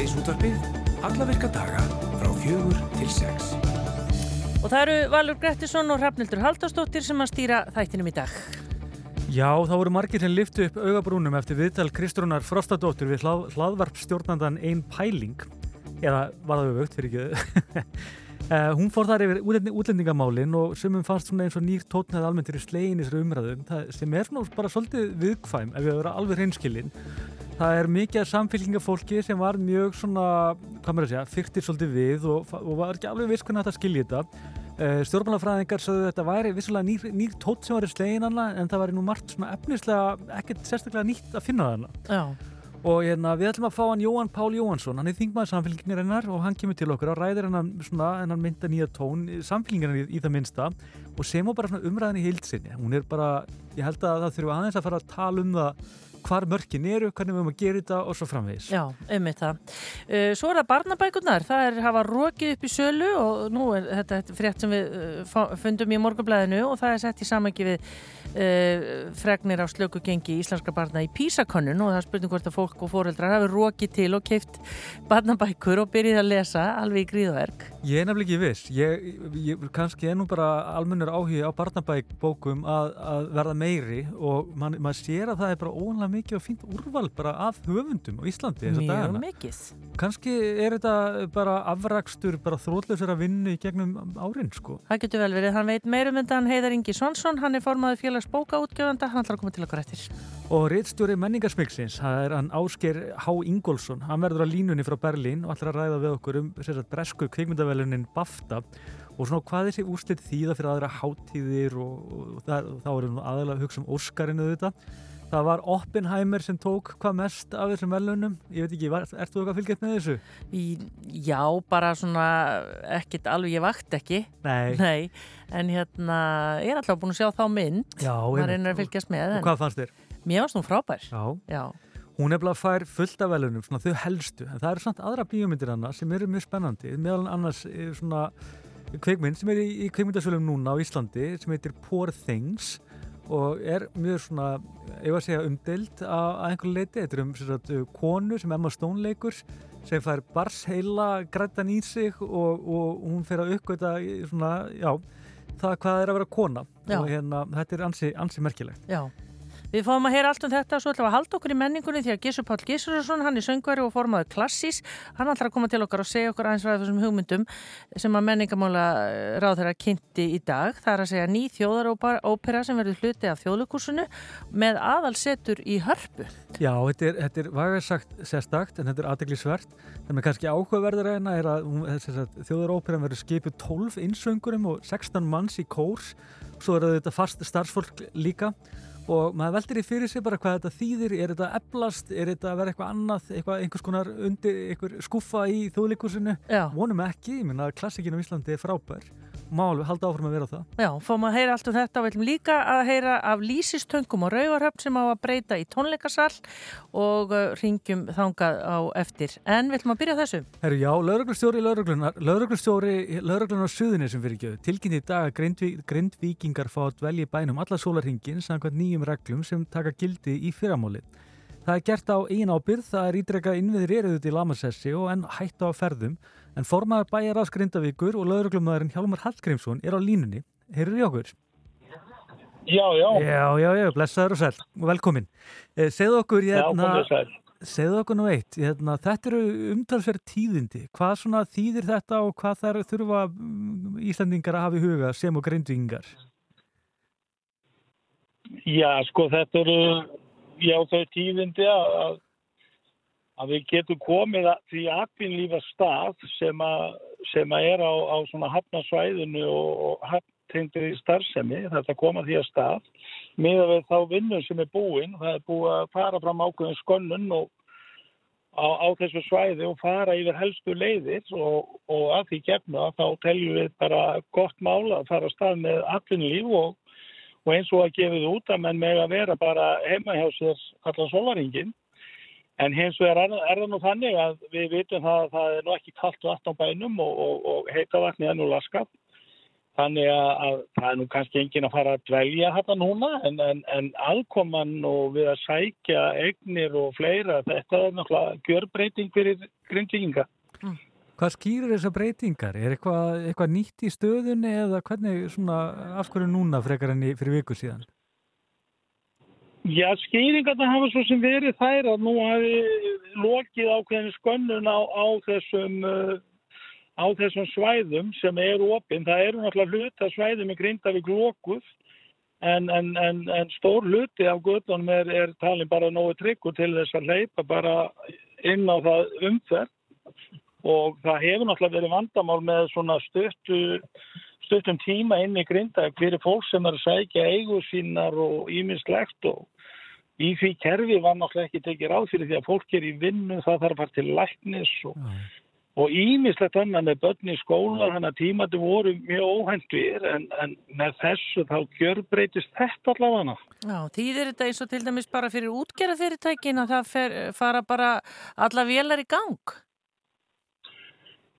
Hádeisútvarpið, alla virka daga frá fjögur til sex. Og það eru Valur Grettisson og Hrafnildur Haldarsdóttir sem að stýra þættinum í dag. Já, þá voru margir sem liftu upp augabrúnum eftir viðtal Kristrúnar Frostadóttur við hlað, hlaðvarp stjórnandan Einn Pæling eða var það auðvögt fyrir ekki uh, hún fór þar yfir útlendingamálin og sumum fannst svona eins og nýr tótnað almennt fyrir slegin í þessari umræðum það sem er svona bara svolítið viðkvæm ef við að vera alveg hreinskilinn það er mikið samfélkingafólki sem var mjög svona, hvað maður að segja, fyrtir svolítið við og, og var ekki alveg viss hvernig þetta skilji þetta. Uh, Stjórnmálafræðingar sögðu þetta væri vissulega nýr, nýr tótt sem var í slegin annað en það væri nú margt svona efnislega ekkert sérstaklega nýtt að finna þarna. Og hérna, við ætlum að fá hann Jóhann Pál Jóhannsson, hann er þingmaður samfélkingarinnar og hann kemur til okkur og ræðir hann svona, en hann mynda nýja tón, samfélkingarinnar í, í það minnsta og sem og bara svona umræðin í heilsinni. Hún er bara, ég held að það þurfa aðeins að fara að tala um það hvar mörkin eru, hvernig við höfum að gera þetta og svo framvegis. Já, einmitt það. Uh, svo er það barnabækurnar, það er hafa rokið upp í sölu og nú er þetta, þetta frétt sem við uh, fundum í morgunblæðinu og það er sett í samangi við uh, fregnir á slöku gengi íslenska barna í Písakönnun og það er spurning hvort að fólk og fóreldrar hafi rokið til og keift barnabækur og byrjið að lesa alveg í gríðverk. Ég er nefnilega ekki viss. Ég, ég kannski nú bara almennur áhuga á barnabækbókum að, að verða meiri og man, maður sér að það er bara óanlega mikið og fínt úrval bara af höfundum á Íslandi. Mjög mikið. Kannski er þetta bara afrakstur, bara þrótlausar að vinna í gegnum árin, sko. Það getur vel verið. Hann veit meirum en hann Heiðar Ingi Svonsson, hann er formaður félags bókaútgjöfanda, hann ætlar að koma til okkur eftir. Og reittstjóri menningarsmyggsins, það er hann Ásker H. Ingólfsson, hann verður á línunni frá Berlín og ætlar að ræða við okkur um sagt, bresku kvikmyndavelunin BAFTA og svona hvað þessi úrslit þýða fyrir aðra hátíðir og, og, og þá erum við aðalega að hugsa um Óskarinu þetta. Það var Oppenheimer sem tók hvað mest af þessum velunum. Ég veit ekki, var, ertu þú eitthvað fylgjast með þessu? Í, já, bara svona ekkit alveg, ég vakt ekki. Nei. Nei, en hérna, ég er alltaf búin að sjá þá mynd. Já. Það reynir að fylgjast með. Og hvað fannst þér? Mér varst nú frábær. Já. Já. Hún er bara að fær fullt af velunum, svona þau helstu. En það eru samt aðra bíómyndir hana sem eru mjög spennandi. Meðal annars svona kveikmynd sem er í, í kveikmyndasölum núna á Íslandi sem heitir Poor Things og er mjög svona, ég var að segja umdelt að einhverju leiti, þetta er um sagt, konu sem Emma Stone leikur sem fær barsheila grættan í sig og, og hún fer að uppgöta svona, já, það hvað er að vera kona Já. og hérna, þetta er ansi, ansi merkilegt. Já. Við fáum að heyra allt um þetta og svo ætlum við að halda okkur í menningunni því að Gísur Páll Gísurarsson, hann er söngvari og formaður klassís, hann ætlar að koma til okkar og segja okkur aðeins ræðið þessum hugmyndum sem að menningamála ráð þeirra kynnti í dag. Það er að segja ný þjóðarópera sem verður hluti af þjóðlukursunu með aðalsetur í hörpu. Já, þetta er, þetta er vagarsagt sérstakt en þetta er aðdeglisvert. Það með kannski áhugaverður reyna er að þjóðaróperan verður skipið 12 einsöngurum og 16 manns í kórs. Svo er þetta fast starfsfólk líka og maður veldir í fyrir sig bara hvað þetta þýðir, er þetta eblast, er þetta að vera eitthvað annað, eitthvað, einhvers konar undir, skuffa í þjóðlíkursinu vonum ekki, ég minna að klassikinn á Íslandi er frábær má alveg halda áfram að vera það. Já, fáum að heyra allt um þetta og við ætlum líka að heyra af lýsistöngum og rauvarhöfn sem á að breyta í tónleikasall og uh, ringjum þangað á eftir. En við ætlum að byrja þessu. Herru, já, lauruglustjóri lauruglustjóri lauruglunar suðinni sem fyrir gjöðu tilkynni í dag að grindví, grindvíkingar fá að dvelja í bænum alla sólarhingin samkvæmt nýjum reglum sem taka gildi í fyrramáli Það er gert á eigin ábyrð, það er ídrekað innviðir eruðut í Lamassessi og enn hætt á ferðum en formaður bæjar á Skrindavíkur og lauruglumæðurinn Hjálmar Hallgrímsson er á línunni. Heyrður í okkur? Já, já. Já, já, já, blessaður og sæl velkomin. Eh, segðu okkur, hérna, segðu okkur nú eitt, hérna, þetta eru umtalsverð tíðindi. Hvað svona þýðir þetta og hvað þær þurfa Íslandingar að hafa í huga sem og grindvingar? Já, sko, þetta eru, já, þau tíðindi að að við getum komið að því atvinnlífa stað sem að, sem að er á, á hafnasvæðinu og, og hafntengdir í starfsemi, þetta koma því að stað, með að við þá vinnum sem er búinn, það er búið að fara fram ákveðin skönnun og á, á þessu svæði og fara yfir helstu leiðir og, og að því gefna þá teljum við bara gott mála að fara að stað með atvinnlíf og, og eins og að gefið út að menn með að vera bara heima hjá sér allan solaringin En hins vegar er, er það nú þannig að við vitum það að það er nú ekki kallt vatn á bænum og, og, og heita vatni er nú laskat. Þannig að, að það er nú kannski engin að fara að dvelja þetta núna en, en, en aðkoman og við að sækja eignir og fleira, þetta er náttúrulega gjörbreyting fyrir grindvíkinga. Hvað skýrir þessar breytingar? Er eitthvað, eitthvað nýtt í stöðunni eða hvernig svona, af hverju núna frekar enn í fyrir viku síðan? Já, skýringarna hafa svo sem verið þær að nú hafi lokið ákveðinu skönnun á, á þessum uh, á þessum svæðum sem eru opinn. Það eru náttúrulega hluta svæðum í Grindavík lokuð en, en, en, en stór hluti af göttunum er, er talin bara nógu tryggur til þess að leipa bara inn á það umferð og það hefur náttúrulega verið vandamál með svona stöttu stuttum tíma inn í Grindavík fyrir fólk sem er að sækja eigu sínar og íminnslegt og í því kerfi var náttúrulega ekki tekið ráð fyrir því að fólk er í vinnu, það þarf að fara til læknis og, og íminnslegt annað með börn í skóla þannig að tímati voru mjög óhæntvír en, en með þessu þá gjör breytist þetta allavega. Já, þýðir þetta eins og til dæmis bara fyrir útgerðafyrirtækin að það fer, fara bara alla vélar í gang?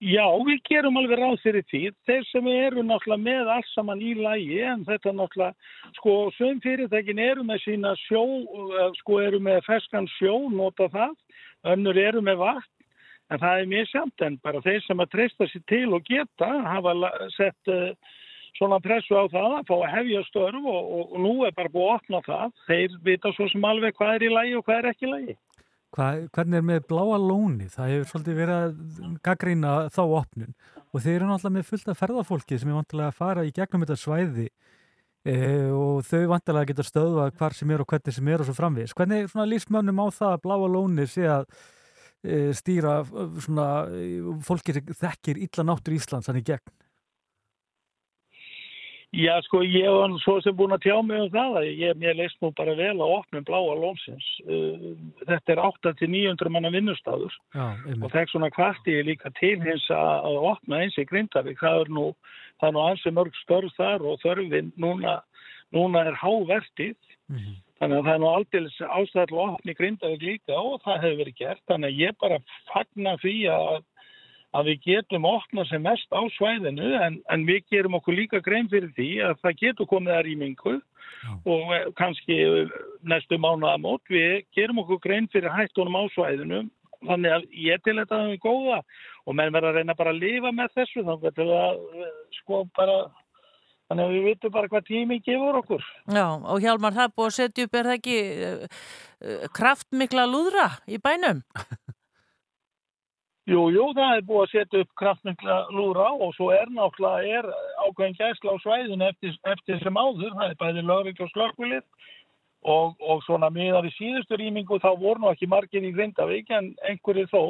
Já, við gerum alveg ráð fyrir því. Þeir sem eru náttúrulega með alls saman í lægi en þetta náttúrulega, sko, sögum fyrirtækin eru með sína sjó, sko, eru með ferskan sjó, nota það, önnur eru með vatn, en það er mjög samt en bara þeir sem að treysta sér til og geta hafa sett uh, svona pressu á það að fá að hefja störf og, og, og nú er bara búið að opna það. Þeir vita svo sem alveg hvað er í lægi og hvað er ekki í lægi. Hvað, hvernig er með bláa lóni? Það hefur svolítið verið að gaggrína þá opnun og þeir eru náttúrulega með fullt af ferðarfólki sem er vantilega að fara í gegnum þetta svæði e, og þau vantilega geta stöðva hvar sem er og hvernig sem er og svo framvís. Hvernig er svona lífsmönnum á það að bláa lóni sé að e, stýra svona fólki sem þekkir illa náttur Íslands hann í gegn? Já, sko, ég var svo sem búin að tjá mig um það að ég, mér leist nú bara vel að opnum bláa lónsins. Uh, þetta er 8-900 manna vinnustafur og er svona kvarti líka til hins að, opna eins í Grindavík. Það er nú, það er nú ansi mörg störð þar og þörfin núna, núna er hávertið. Mm -hmm. Þannig að það er nú aldrei ástæðilega í Grindavík líka og það hefur verið gert. Þannig að ég bara fagna því að að við getum opnað sem mest á svæðinu en, en við gerum okkur líka grein fyrir því að það getur komið að rýmingu og eh, kannski næstu mánuða mót við gerum okkur grein fyrir hættunum á svæðinu þannig að ég til þetta er góða og menn verður að reyna bara að lifa með þessu þannig að eh, sko bara þannig að við vitum bara hvað tími gefur okkur. Já og Hjalmar það búið að setja upp er það ekki uh, kraftmikla lúðra í bænum? Jú, jú, það er búið að setja upp kraftmikla lúra og svo er náttúrulega er ákveðin gæsla á svæðinu eftir, eftir sem áður, það er bæði lögrikt og slökkvilið og, og svona miðar í síðustu rýmingu þá voru nú ekki margir í Grindavík en einhverju þó.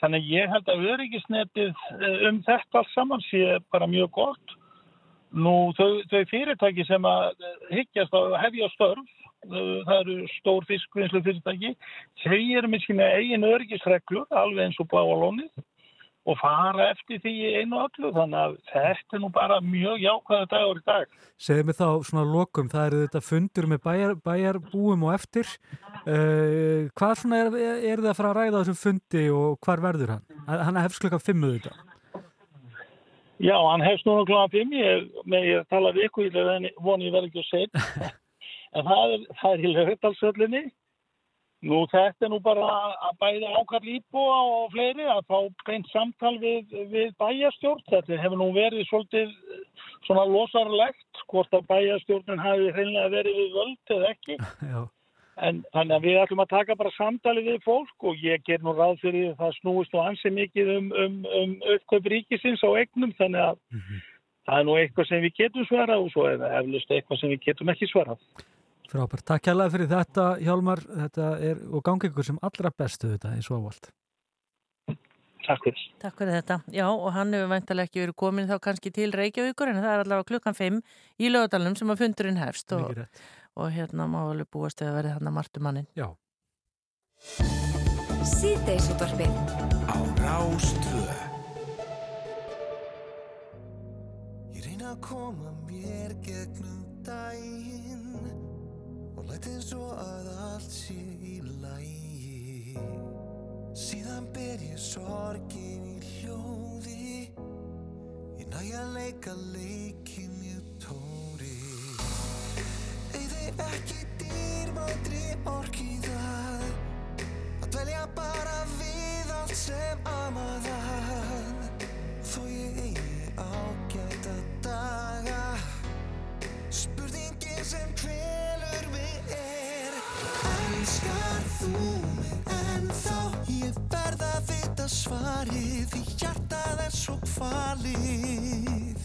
Þannig ég held að öryggisnetið eh, um þetta alls saman sé bara mjög gott. Nú þau, þau fyrirtæki sem að higgjast að hefja störf það eru stór fiskvinnslu fyrirtæki þau eru með sína eigin örgisreglur alveg eins og bláalónið og fara eftir því einu öllu þannig að þetta er nú bara mjög jákvæða dagur í dag. Segðu mig þá svona lokum, það eru þetta fundur með bæjar, bæjarbúum og eftir uh, hvað svona er, er það að fara að ræða þessum fundi og hvar verður hann? Hann hefst klukka fimmuð þetta. Já, hann hefst núna klukka fimm ég, ég tala við ykkur en voni ég verði ekki að segja en það er, það er í lögðalsöllinni. Nú þetta er nú bara að bæða ákall íbúa og fleiri að fá beint samtal við, við bæjastjórn. Þetta hefur nú verið svolítið svona losarlegt hvort að bæjastjórnin hafi hreinlega verið við völd eða ekki. En þannig að við ætlum að taka bara samtali við fólk og ég ger nú ráð fyrir það snúist og ansið mikið um, um, um uppkaup ríkisins á egnum þannig að mm -hmm. það er nú eitthvað sem við getum svarað og svo er það eflust eitthvað sem við getum ekki svarað. Frábært, takk kærlega fyrir þetta Hjálmar, þetta er og gangi ykkur sem allra bestu þetta og ávald Takk fyrir. Takk fyrir þetta, já og hann hefur veintalega ekki verið komin þá kannski til Reykjavíkur en það er allavega klukkan 5 í lögadalunum sem að fundurinn hefst og, og hérna má alveg búast eða verið hann að martumannin Já. Sýteisutvarfið á Rástvö Ég reyna að koma mér gegnum dægin og lætið eins og að allt sé í lægi síðan ber ég sorgin í hljóði. Ég næja að leika leikin ég tóri. Eða ekki dýrmættri orkið að að velja bara við allt sem að En þá ég verða að vita svarið Í hjartað er svo kvalið.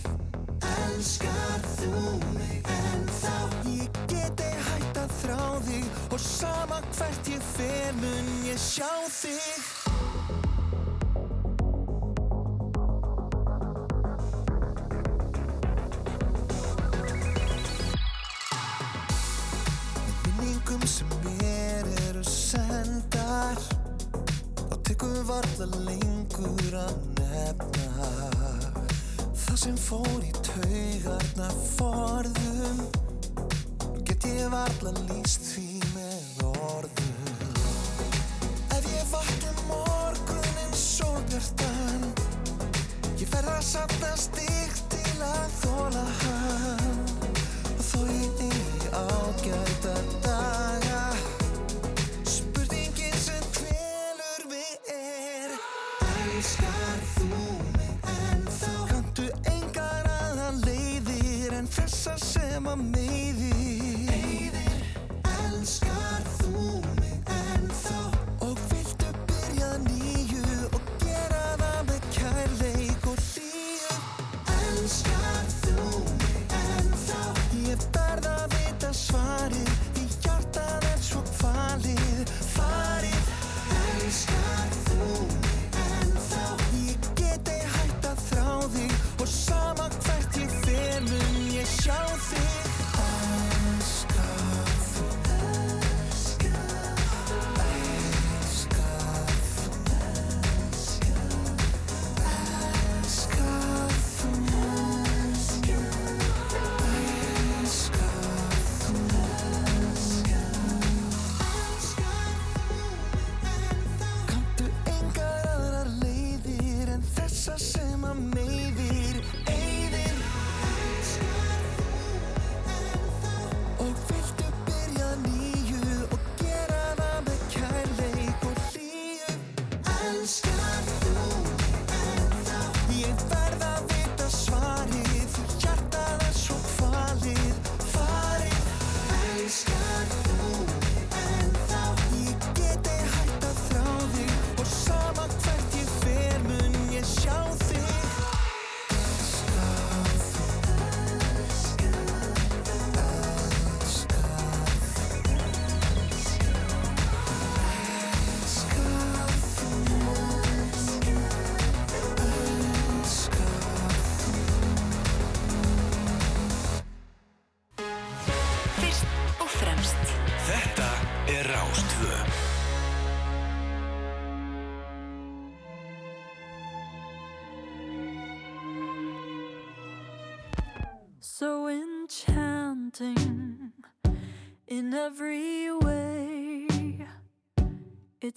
Elskar þú mig? En þá Ég geti hægt að þrá þig Og sama hvert ég fer mun ég sjá þig. með forðum. Get ég varla líst því.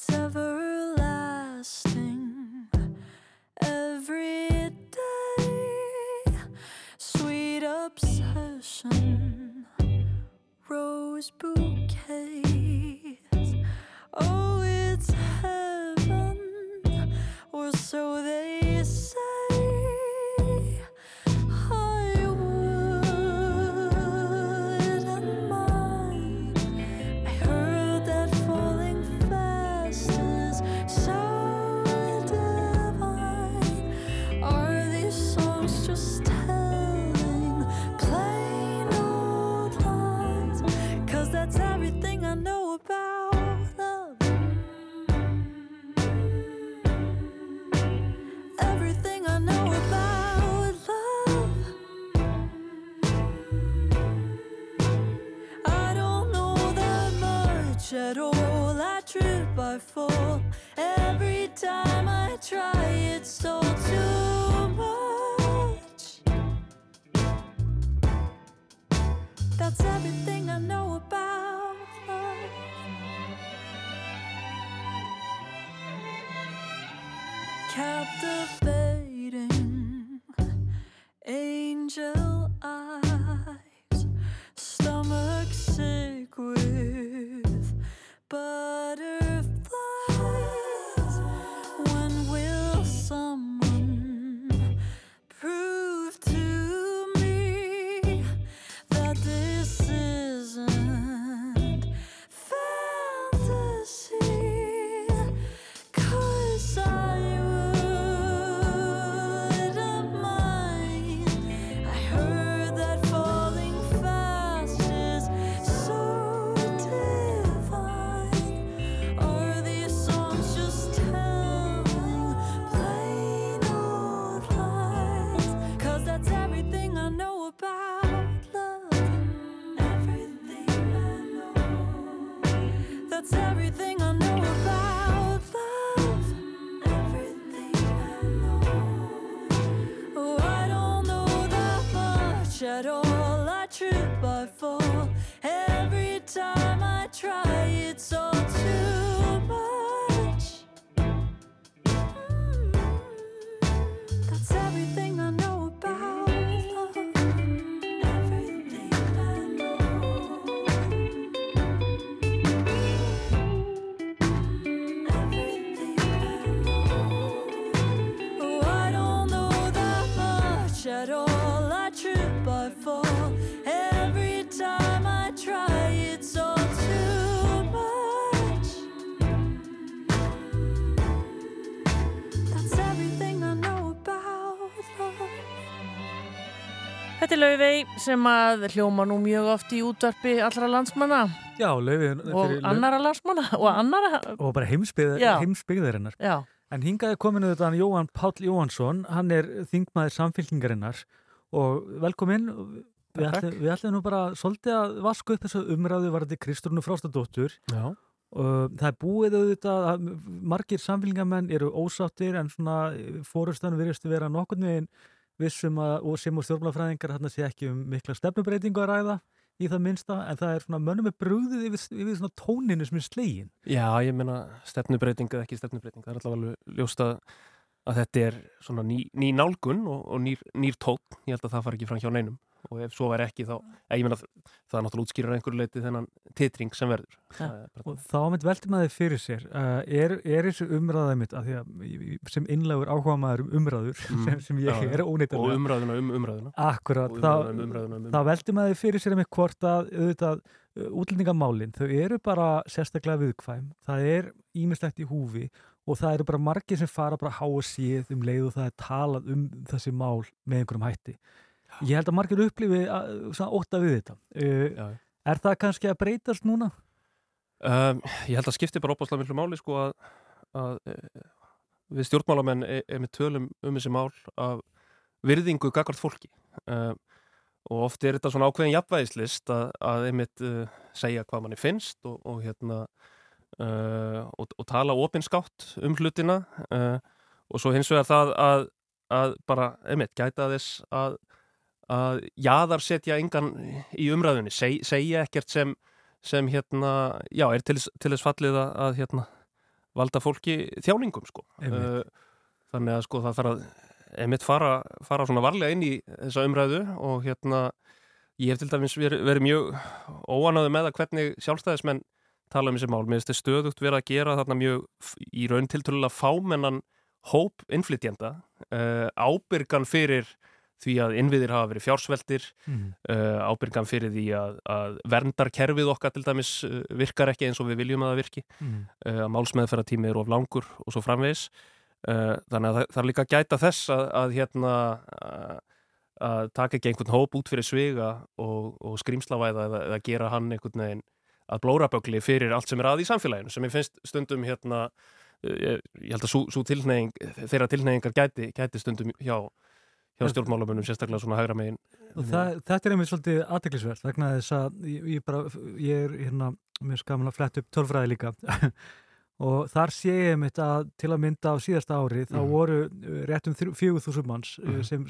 It's Laufey sem að hljóma nú mjög oft í útvarpi allra landsmanna. Já, laufin og annara landsmanna og annara, og bara heimsbyggðarinnar. Já, En hingaði kominu þetta hann Jóhann Páll Jóhannsson, hann er þingmaður samfélkingarinnar og velkomin, við ætlum, við ætlum nú bara svolítið að vaska upp þessu umræðu varandi Kristrúnu Frástadóttur Já. og það er búið auðvitað að margir samfélkingamenn eru ósáttir en svona fórustan virðist vera nokkurn veginn vissum að, og sem og stjórnmálafræðingar þarna sé ekki um mikla stefnubreitingu að ræða í það minnsta, en það er svona mönnum er brúðið yfir, yfir svona tóninu sem er slegin. Já, ég meina stefnubreiting eða ekki stefnubreiting, það er alltaf alveg ljóst að, að þetta er svona ný, ný nálgun og, og nýr, nýr tótt, ég held að það fari ekki fram hjá neinum og ef svo væri ekki þá, meina það er náttúrulega útskýrur einhverju leiti þennan titring sem verður. Er bara- Og þá mitt velti maður fyrir sér uh, er, er þessu umræða mitt að að sem innlegur áhuga maður um umræður Mm, sem, sem ég já. er og óneitanlega umræðuna um umræðuna. Akkurat, Og þá, umræðuna um umræðuna um þá umræðuna. velti maður fyrir sér með hvort að auðvitað uh, útlendingamálin, þau eru bara sérstaklega viðkvæm, það er ímislegt í húfi og það eru bara margir sem fara bara há og síð um leið og það er talað um þessi mál með einhverjum hætti. Ég held að margir upplifi að, svona ótta við þetta. Uh, er það kannski að breytast núna? Um, ég held að skipti bara opaslega miklu máli sko að, að e, við stjórnmálamenn er, er með tölum um þessi mál af virðingu gagvart fólki um, og oft er þetta svona ákveðin jafnvægislist að, að einmitt uh, segja hvað manni finnst og, og hérna uh, og, og tala opinskátt um hlutina uh, og svo hins vegar það að, að bara einmitt gæta þess að, að jaðar setja engan í umræðunni, Seg, segja ekkert sem sem hérna, já, er til, til þess fallið að, að hérna, valda fólki þjáningum, sko. Uh, þannig að, sko, það þarf að einmitt fara, fara svona varlega inn í þessa umræðu og hérna, ég hef til dæmis verið, verið mjög óanaði með að hvernig sjálfstæðismenn tala um þessi mál. Mér finnst þið stöðugt verið að gera þarna mjög í raun tiltölulega fámennan hóp innflytjenda, uh, ábyrgan fyrir því að innviðir hafa verið fjársveltir, Mm. uh, ábyrgan fyrir því að, að verndarkerfið okkar til dæmis uh, virkar ekki eins og við viljum að það virki Mm. uh, að málsmeðferðartími er of langur og svo framvegis uh, þannig að það, það er líka gæta þess að, að hérna að taka ekki einhvern hóp út fyrir sviga og, og skrýmslavæða eða, eða gera hann einhvern veginn að blórabögli fyrir allt sem er að í samfélaginu sem ég finnst stundum hérna uh, ég, ég held að svo tilneying þeirra tilneyingar gæti, gæti stundum hjá, hjá stjórnmálamunum sérstaklega svona hægra megin Og það, þetta er einmitt svolítið aðteklisvert vegna þess að ég, ég, bara, ég er hérna, mér skaman að fletta upp tölfræði líka og þar sé ég einmitt að til að mynda á síðasta ári þá Mhm. voru uh, rétt um 4.000 manns Mhm. sem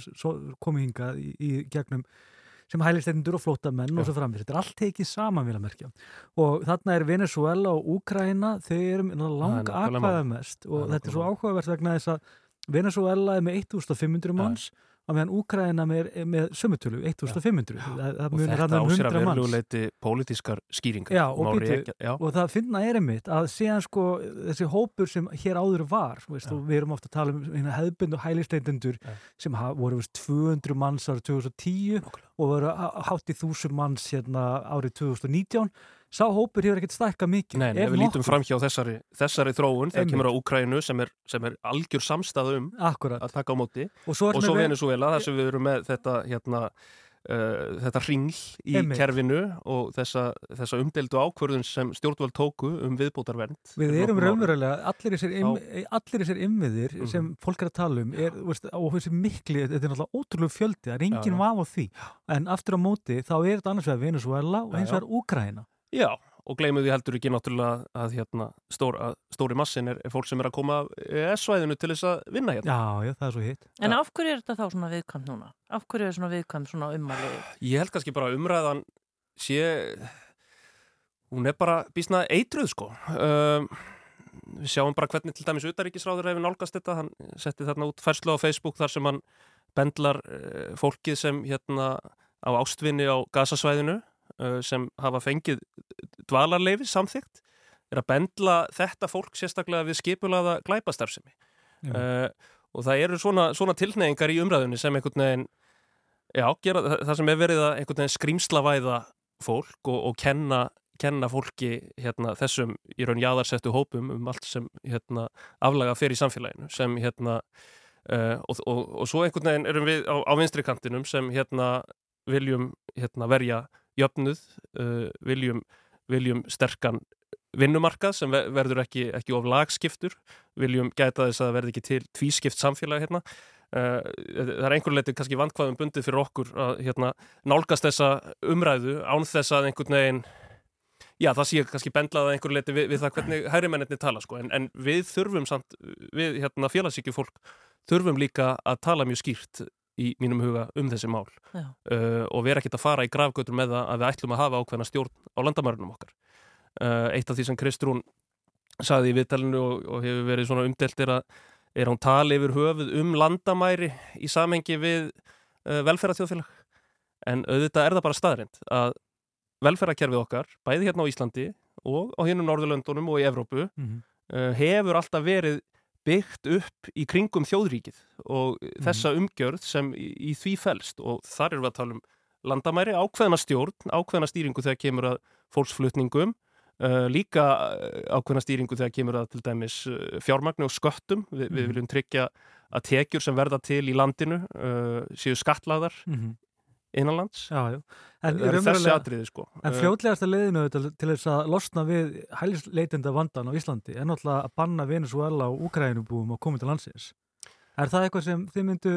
komu hingað í, í gegnum sem hælistendur og flótamenn og Já. svo framvegis. Þetta er allt tekið saman vil að merkja. Og þarna er Venezuela og Úkraina, þau eru lang nákvæmlega mál. akvaða mest og þetta er svo áhugavert vegna þess að Venezuela er með 1500 manns á meðan Úkraina með, með sömutölu, 1500 það, það og þetta um sér að 100 manns veruleguleiti pólitískar skýringar Já, og rekja- já. og það finna er einmitt að síðan sko þessi hópur sem hér áður var veist, og við erum ofta að tala um hérna hefðbund og hælisteitendur Já. sem ha- voru veist, 200 manns árið 2010 Nákvæmlega. og voru há- hátt í 1000 manns hérna árið 2019 sá hópur hefur ekkert stækka mikið. Nei, ef við lítum fram hjá þessari, þessari þróun þegar kemur á Úkrænu sem er, sem er algjör samstæð um Akkurat, að taka á móti. Og svo, svo Venezuela þar sem við erum með þetta hérna, uh, þetta ringl í Einmitt. kerfinu og þessa, þessa umdeldu ákvörðun sem stjórnvöld tóku um viðbótarvernd. Við erum raunverulega, allir þessir, im, allir þessir innviðir Mhm. sem fólk er að tala um er, veist, og þessi mikli, þetta er náttúrulega ótrúlega fjöldi, það er engin Já, já. vaf á því. En aftur á móti þá er þetta annars vegar Venezuela og hins vegar Úkraina Já, og gleymum því heldur ekki náttúrulega að, hérna, stór, að stóri massin er, er fólk sem er að koma af ES-svæðinu til þess að vinna hérna. Já, já, það er svo hitt En Já. af hverju er þetta þá svona viðkvæmt núna? Af hverju er svona viðkvæmt svona ummæli? Ég held kannski bara umræðan sé, hún er bara býsna eitruð sko. Um, við sjáum bara hvernig til dæmis utaríkisráður hefur nálgast þetta, hann setti þarna út færslu á Facebook þar sem hann bendlar uh, fólkið sem hérna á ástvinni á gasasvæðinu sem hafa fengið dvalarleifi samþygt er að bendla þetta fólk sérstaklega við skipulaða glæpastarfsemi. Uh, og það eru svona, svona tilneyingar í umræðunni sem einhvern veginn já, gera það, sem er verið að einhvern veginn skrýmslavæða fólk og, og kenna, kenna fólki hérna, þessum í raun jáðarsettu hópum um allt sem hérna, aflaga fer í samfélaginu sem hérna uh, og, og, og svo einhvern veginn erum við á, á vinstri kantinum sem hérna viljum hérna, verja jöfnuð, uh, viljum, viljum sterkan vinnumarkað sem ver- verður ekki, ekki of lagskiptur, viljum gæta þess að verði ekki til tvískipt samfélag hérna. Uh, það er einhver leiti kannski vandkvæðum bundið fyrir okkur að hérna, nálgast þessa umræðu án þess að einhvern veginn já það sé kannski bendlað að einhver leiti við, við það hvernig hægrimennirni tala sko. en, en við þurfum samt, við hérna, félagsíkju fólk þurfum líka að tala mjög skýrt í mínum huga um þessi mál. Uh, og vera ekkert að fara í grafgötur með það að við ætlum að hafa ákveðna stjórn á landamærunum okkar. Uh, eitt af því sem Kristrún saði í viðtalinu og, og hefur verið svona umdelt er að er hún tali yfir höfuð um landamæri í samhengi við uh, velferðarþjóðfélag. En auðvitað er það bara staðrind að velferðarkerfið okkar, bæði hérna á Íslandi og á hinnum Norðurlöndunum og í Evrópu Mhm. uh, hefur alltaf verið byggt upp í kringum þjóðríkið og þessa umgjörð sem í, í því felst og þar erum við að tala um landamæri, ákveðna stjórn, ákveðna stýringu þegar kemur að fólksflutningum uh, líka uh, ákveðna stýringu þegar kemur að til dæmis uh, fjármagnu og sköttum, Vi, við Mhm. viljum tryggja að tekjur sem verða til í landinu uh, séu skatlaðar Mhm. Innanlands Já, já En, þessi atriði sko en Uh, fljótlegasta leiðinu til, til þess að losna við hælisleitenda vandan á Íslandi er náttúrulega að banna Venezuela og Úkrænubúum að koma til landsins Er það eitthvað sem þið myndu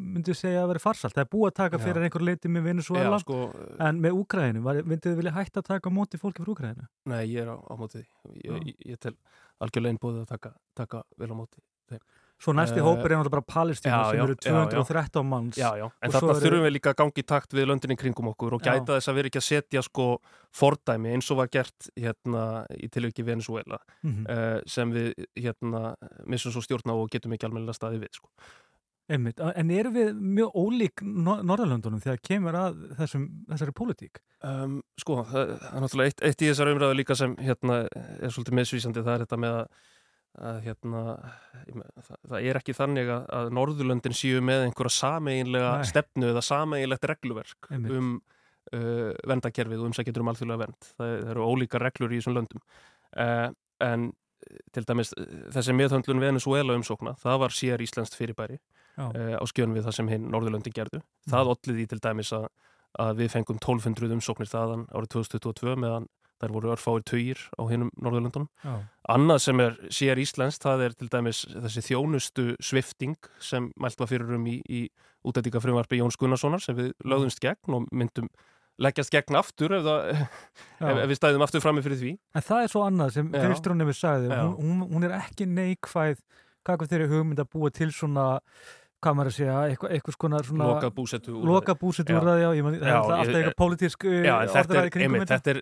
myndu segja að vera farsalt? Það er búið að taka Já. fyrir einhver leiti með já, Venezuela sko, en með Úkrænu, myndið þið vilja hætta að taka á móti fólki frá Úkrænu? Nei, ég er á, á móti. Ég, Já. ég, ég tel algjörlega einbúið að taka, taka vel á móti. Svo næsti Eh, hópur er náttúrulega bara Palestínu já, sem eru já, já. 213 manns Já, já. En þarna eru- þurfum við líka að gangi í takt við löndinni kringum okkur og gæta þess að vera ekki að setja sko fordæmi eins og var gert hérna í tilviki Venezuela Mhm. uh, sem við hérna missum svo stjórn á og getum ekki almennilega staði við sko. Einmitt, en eru við mjög ólík Nor Norðurlöndunum þegar kemur að þessum, þessari pólitík? Um, sko, það er náttúrulega eitt, eitt í þessar umræðu líka sem hérna er svolítið meðsvísandi, það er þetta með að, að hérna, það, það er ekki þannig að, að Norðurlöndin séu með einhverja sameiginlega Nei. stefnu eða sameiginlegt regluverk Einmitt. um uh, vendakerfið og umsækjendur um alþjóðlega vend. Það, það eru ólíka reglur í þessum löndum. Uh, en eh, til dæmis eh, þessi meðhöndlun Venezuela umsókna, það var sér íslenskt fyrirbæri uh, á skjön við það sem hinn Norðurlöndin gerðu. Það ollið í til dæmis að, að við fengum 1200 umsóknir þaðan árið 2022 meðan þær voru örfáir tugir á hinnum Norðurlöndunum. Annað sem er sér íslenskt, það er til dæmis þessi þjónustu svifting sem mælt var fyrir um í, í útættika frumvarpi Jóns Gunnarssonar sem við lögðumst gegn og myndum leggjast gegn aftur ef, það, ef, ef við stæðum aftur frammi fyrir því. En það er svo annað sem. Kristrún hefur sagði, Já. hún, hún, er ekki neikvæð hvað þeirri hugmynd að búa til svona hvað maður að segja, eitthvað, eitthvað skona svona Lokað búsettu úrræði. loka búsitt úr það, já, ég man, það er Já, alltaf, eitthvað pólitísk Já, orðræði er, kringum einmitt, þetta er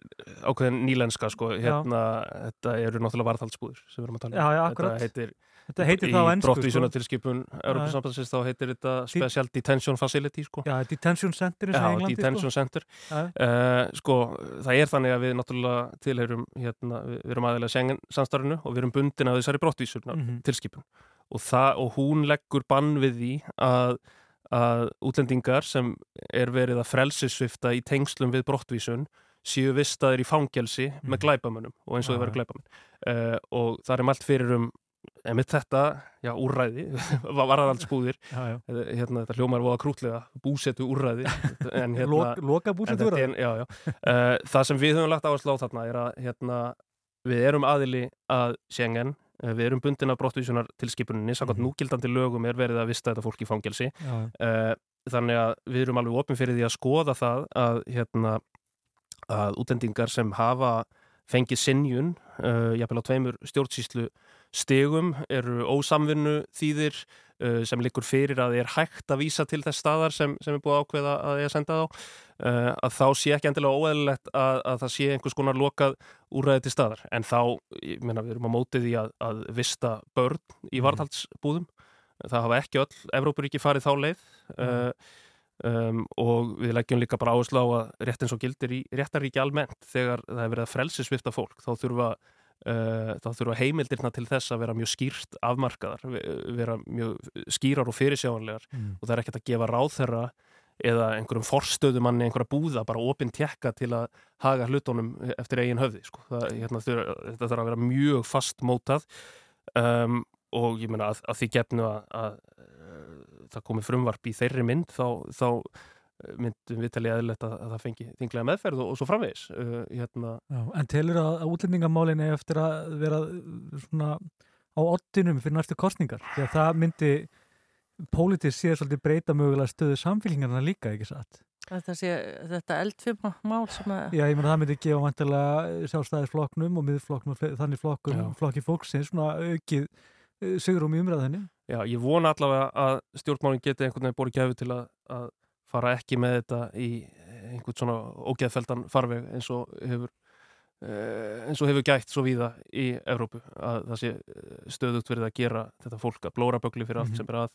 ákveðin nýlenska sko, hérna, þetta eru náttúrulega varðhaldsbúður sem við erum að tala um. Já, já, akkurat. Þetta heitir, Þetta heitir það á í ennsku, brottvísuna sko. tilskipun Europasambandsins þá heitir þetta Special Detention Facility sko. Já, Detention Center og í Já, Englandi, Detention Center Já. uh, sko, það er þannig að við náttúrulega tilheyrum hérna, við, erum aðeinslega Schengen samstarfinu og við erum bundin af þessari brottvísuna Mhm. tilskipun og, það, og hún leggur bann við því að, að útlendingar sem er verið að frelsisvifta í tengslum við brottvísun séu vistaðir í fangelsi Mhm. með glæpamönnum og eins og þau verið já. glæpamenn uh, og það er mælt fyrir um emitt þetta, já, úrræði varðaldsbúðir Já, já. hérna, þetta hljómar voða krútlega búsetu úrræði en hérna Lok, loka en búsett þetta er- já, já. Uh, það sem við höfum lagt áherslu á þarna er að hérna, við erum aðili að Schengen, við erum bundin af brottvísunar tilskipuninni, samkvæmt Mhm. núgildandi lögum er verið að vista þetta fólk í fangelsi. Já, uh, þannig að við erum alveg opin fyrir því að skoða það að, hérna, að útlendingar sem hafa fengið sinjun, uh, jafnvel á tveimur stjórnsýslu stegum eru ósamvinnu þýðir uh, sem liggur fyrir að er hægt að vísa til þess staðar sem, sem er búið að ákveða að ég að senda þá. Uh, að þá sé ekki endilega óeðlilegt að, að það sé einhvers konar lokað úræði til staðar. En þá, ég meina við erum á mótið í að, að vista börn í varðhaldsbúðum. Það hafa ekki öll Evrópuríki farið þá leið uh, um, og við leggjum líka bara áherslu á að rétt eins og gildir í réttaríki almennt þegar það er verið að frelsisvifta fólk þá þurfa Uh, þá þurfa heimildirna til þess að vera mjög skýrt afmarkaðar, ve- vera mjög skýrar og fyrirsjáanlegar Mm. og það er ekkert að gefa ráðherra eða einhverjum forstöðumanni einhverja búða bara opinn tekka til að haga hlutunum eftir eigin höfði sko. það, hérna, þetta þarf að vera mjög fast mótað um, og ég meina að, að því gefnu að, að, uh, það komi frumvarp í þeirri mynd þá, þá myndum við talið eðlilegt að, að það fengi þinglega meðferð og, og svo framvegis uh, hérna, Já, en telur að, að útlendingamálin er eftir að vera uh, svona á oddinum fyrir næstu kostningar því að það myndi pólitísk séð svolítið breyta mögulega stöðu samfélkingarna líka, ekki satt? Þetta, sé, þetta eldfima mál sem að Já, ég meina það myndi gefa vantilega sjálfstæðisflokknum og miðflokknum og þannig flokkum, Já. flokki fólksins svona aukið sigurum í umræðinni. Já, ég vona allavega að stjórnmálinn geti einhvern veginn borið gæfu til að, að fara ekki með þetta í einhvern svona ógeðfeldan farveg eins og hefur eh, eins og hefur gætt svo víða í Evrópu að það sé eh, stöðugt verið að gera þetta fólk að blóra bögli fyrir allt Mhm. sem er að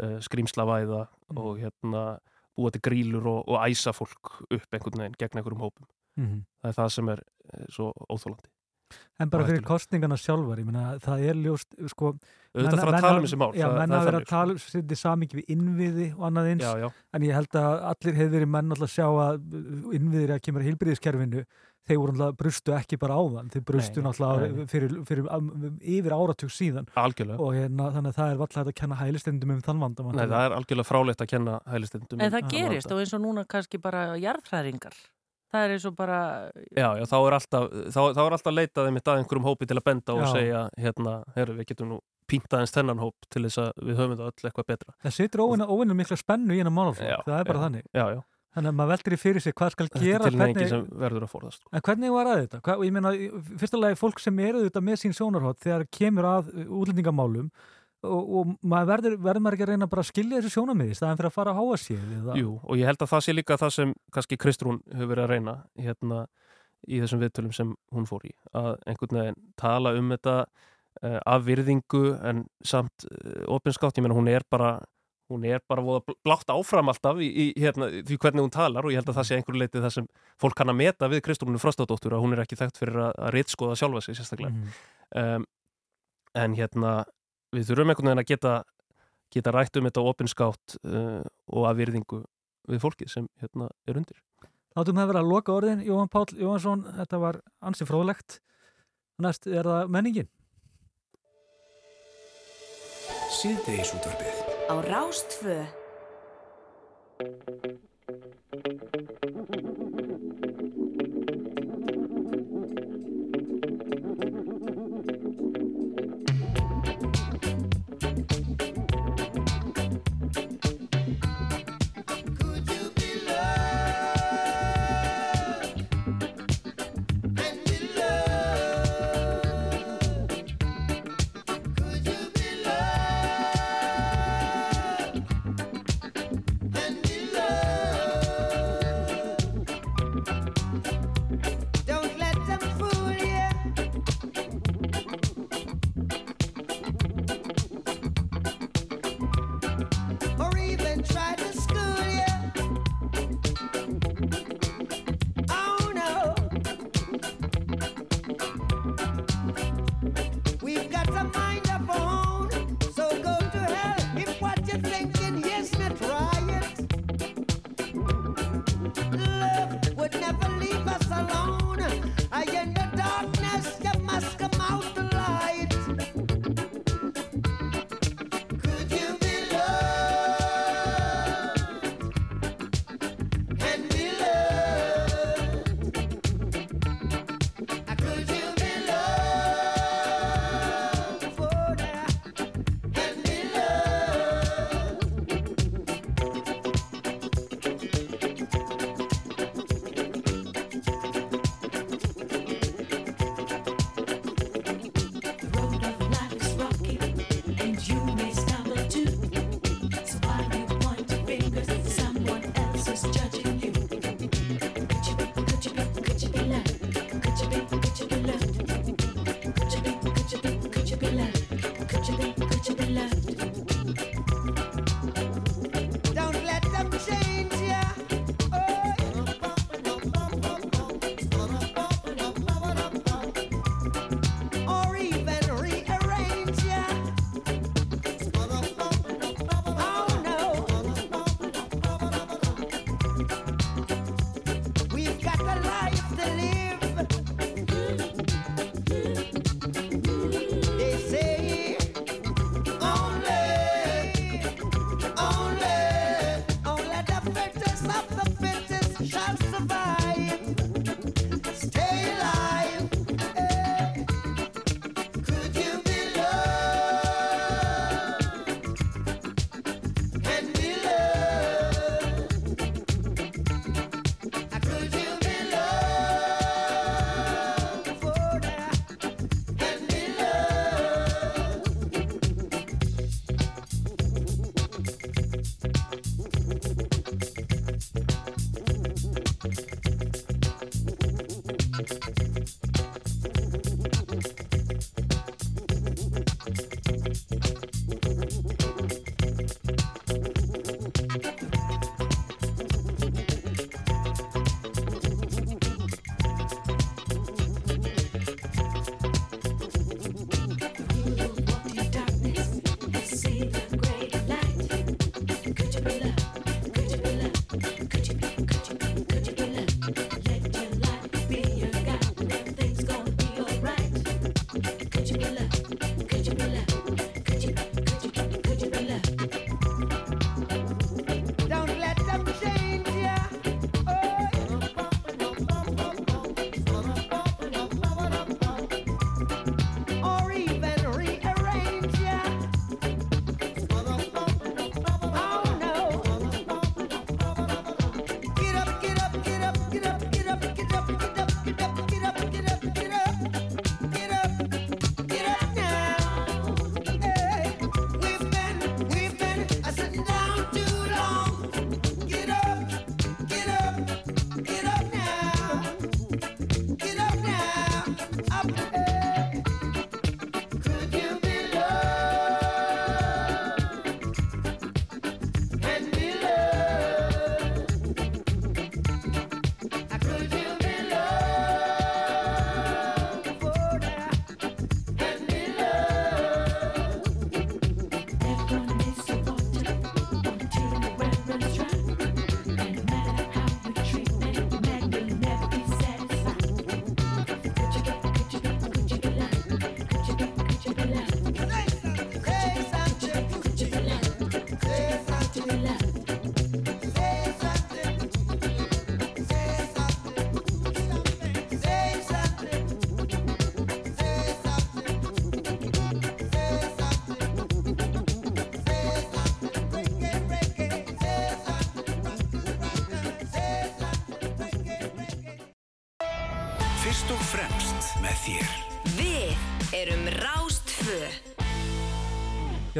uh, skrýmslavæða og hérna búa til grílur og, og æsa fólk upp einhvern veginn gegn einhverjum hópum. Mm það er það sem er eh, svo óþólandi En bara fyrir kostningarna sjálfar, ég meina það er ljóst, sko... auðvitað þarf að menn tala um þessi mál Já, menn hafa er verið að tala um þetta samingi við innviði og annað eins. já, já, En ég held að allir hefur verið menn alltaf að sjá að innviðir að kemur að heilbriðiskerfinu þeir voru alltaf brustu ekki bara áðan þeir brustu nei. fyrir, fyrir, fyrir, yfir áratug síðan. Algjörlega. Og hérna, þannig að það er alltaf hægt að kenna hælistendum um þann vanda Nei, það er algjörlega frálegt að kenna hælistendum En það er eins og bara, Já, já, þá er alltaf, þá, þá er alltaf leitað einmitt að einhverjum hópi til að benda og Já. segja, hérna, herru, við getum nú píntað eins þennan hóp til þess að við höfum þetta öll eitthvað betra. það situr óvinna mikla spennu í hennar málaflokk, það er bara já. þannig Já, já, þannig að maður veldur í fyrir sig hvað skal þetta gera er tilneingi hvernig, sem verður að forðast. sko. en hvernig var að þetta? Hvað, ég meina, í fyrsta lagi fólk sem eru þetta með sín sjónarhótt þegar kemur að útlendingamálum og, og maður verður, verður maður ekki að reyna bara að skilja þessu sjónarmiði í staðan fyrir að fara að háa sér Jú, og ég held að það sé líka það sem kannski Kristrún hefur verið að reyna hérna í þessum viðtölum sem hún fór í, að einhvern veginn tala um þetta uh, af virðingu en samt uh, opinskátt, ég meina hún er bara hún er bara voða bl- blátt áfram alltaf í, í hérna, því hvernig hún talar og ég held að það sé einhverju leiti það sem fólk kann að meta við Kristrúnu Frostadóttur að hún er ekki þekkt fyrir að, að ritskoða sjálfa sig sérstaklega Mhm. um, en hérna við þurfum einhvern veginn að geta geta rætt um þetta opinskátt uh, og að virðingu við fólkið sem hérna er undir Látum það vera að loka orðin, Jóhann Páll Jóhannsson, þetta var ansi fróðlegt. Næst er það menningin. Síðdeis útvarpið Á Rástvö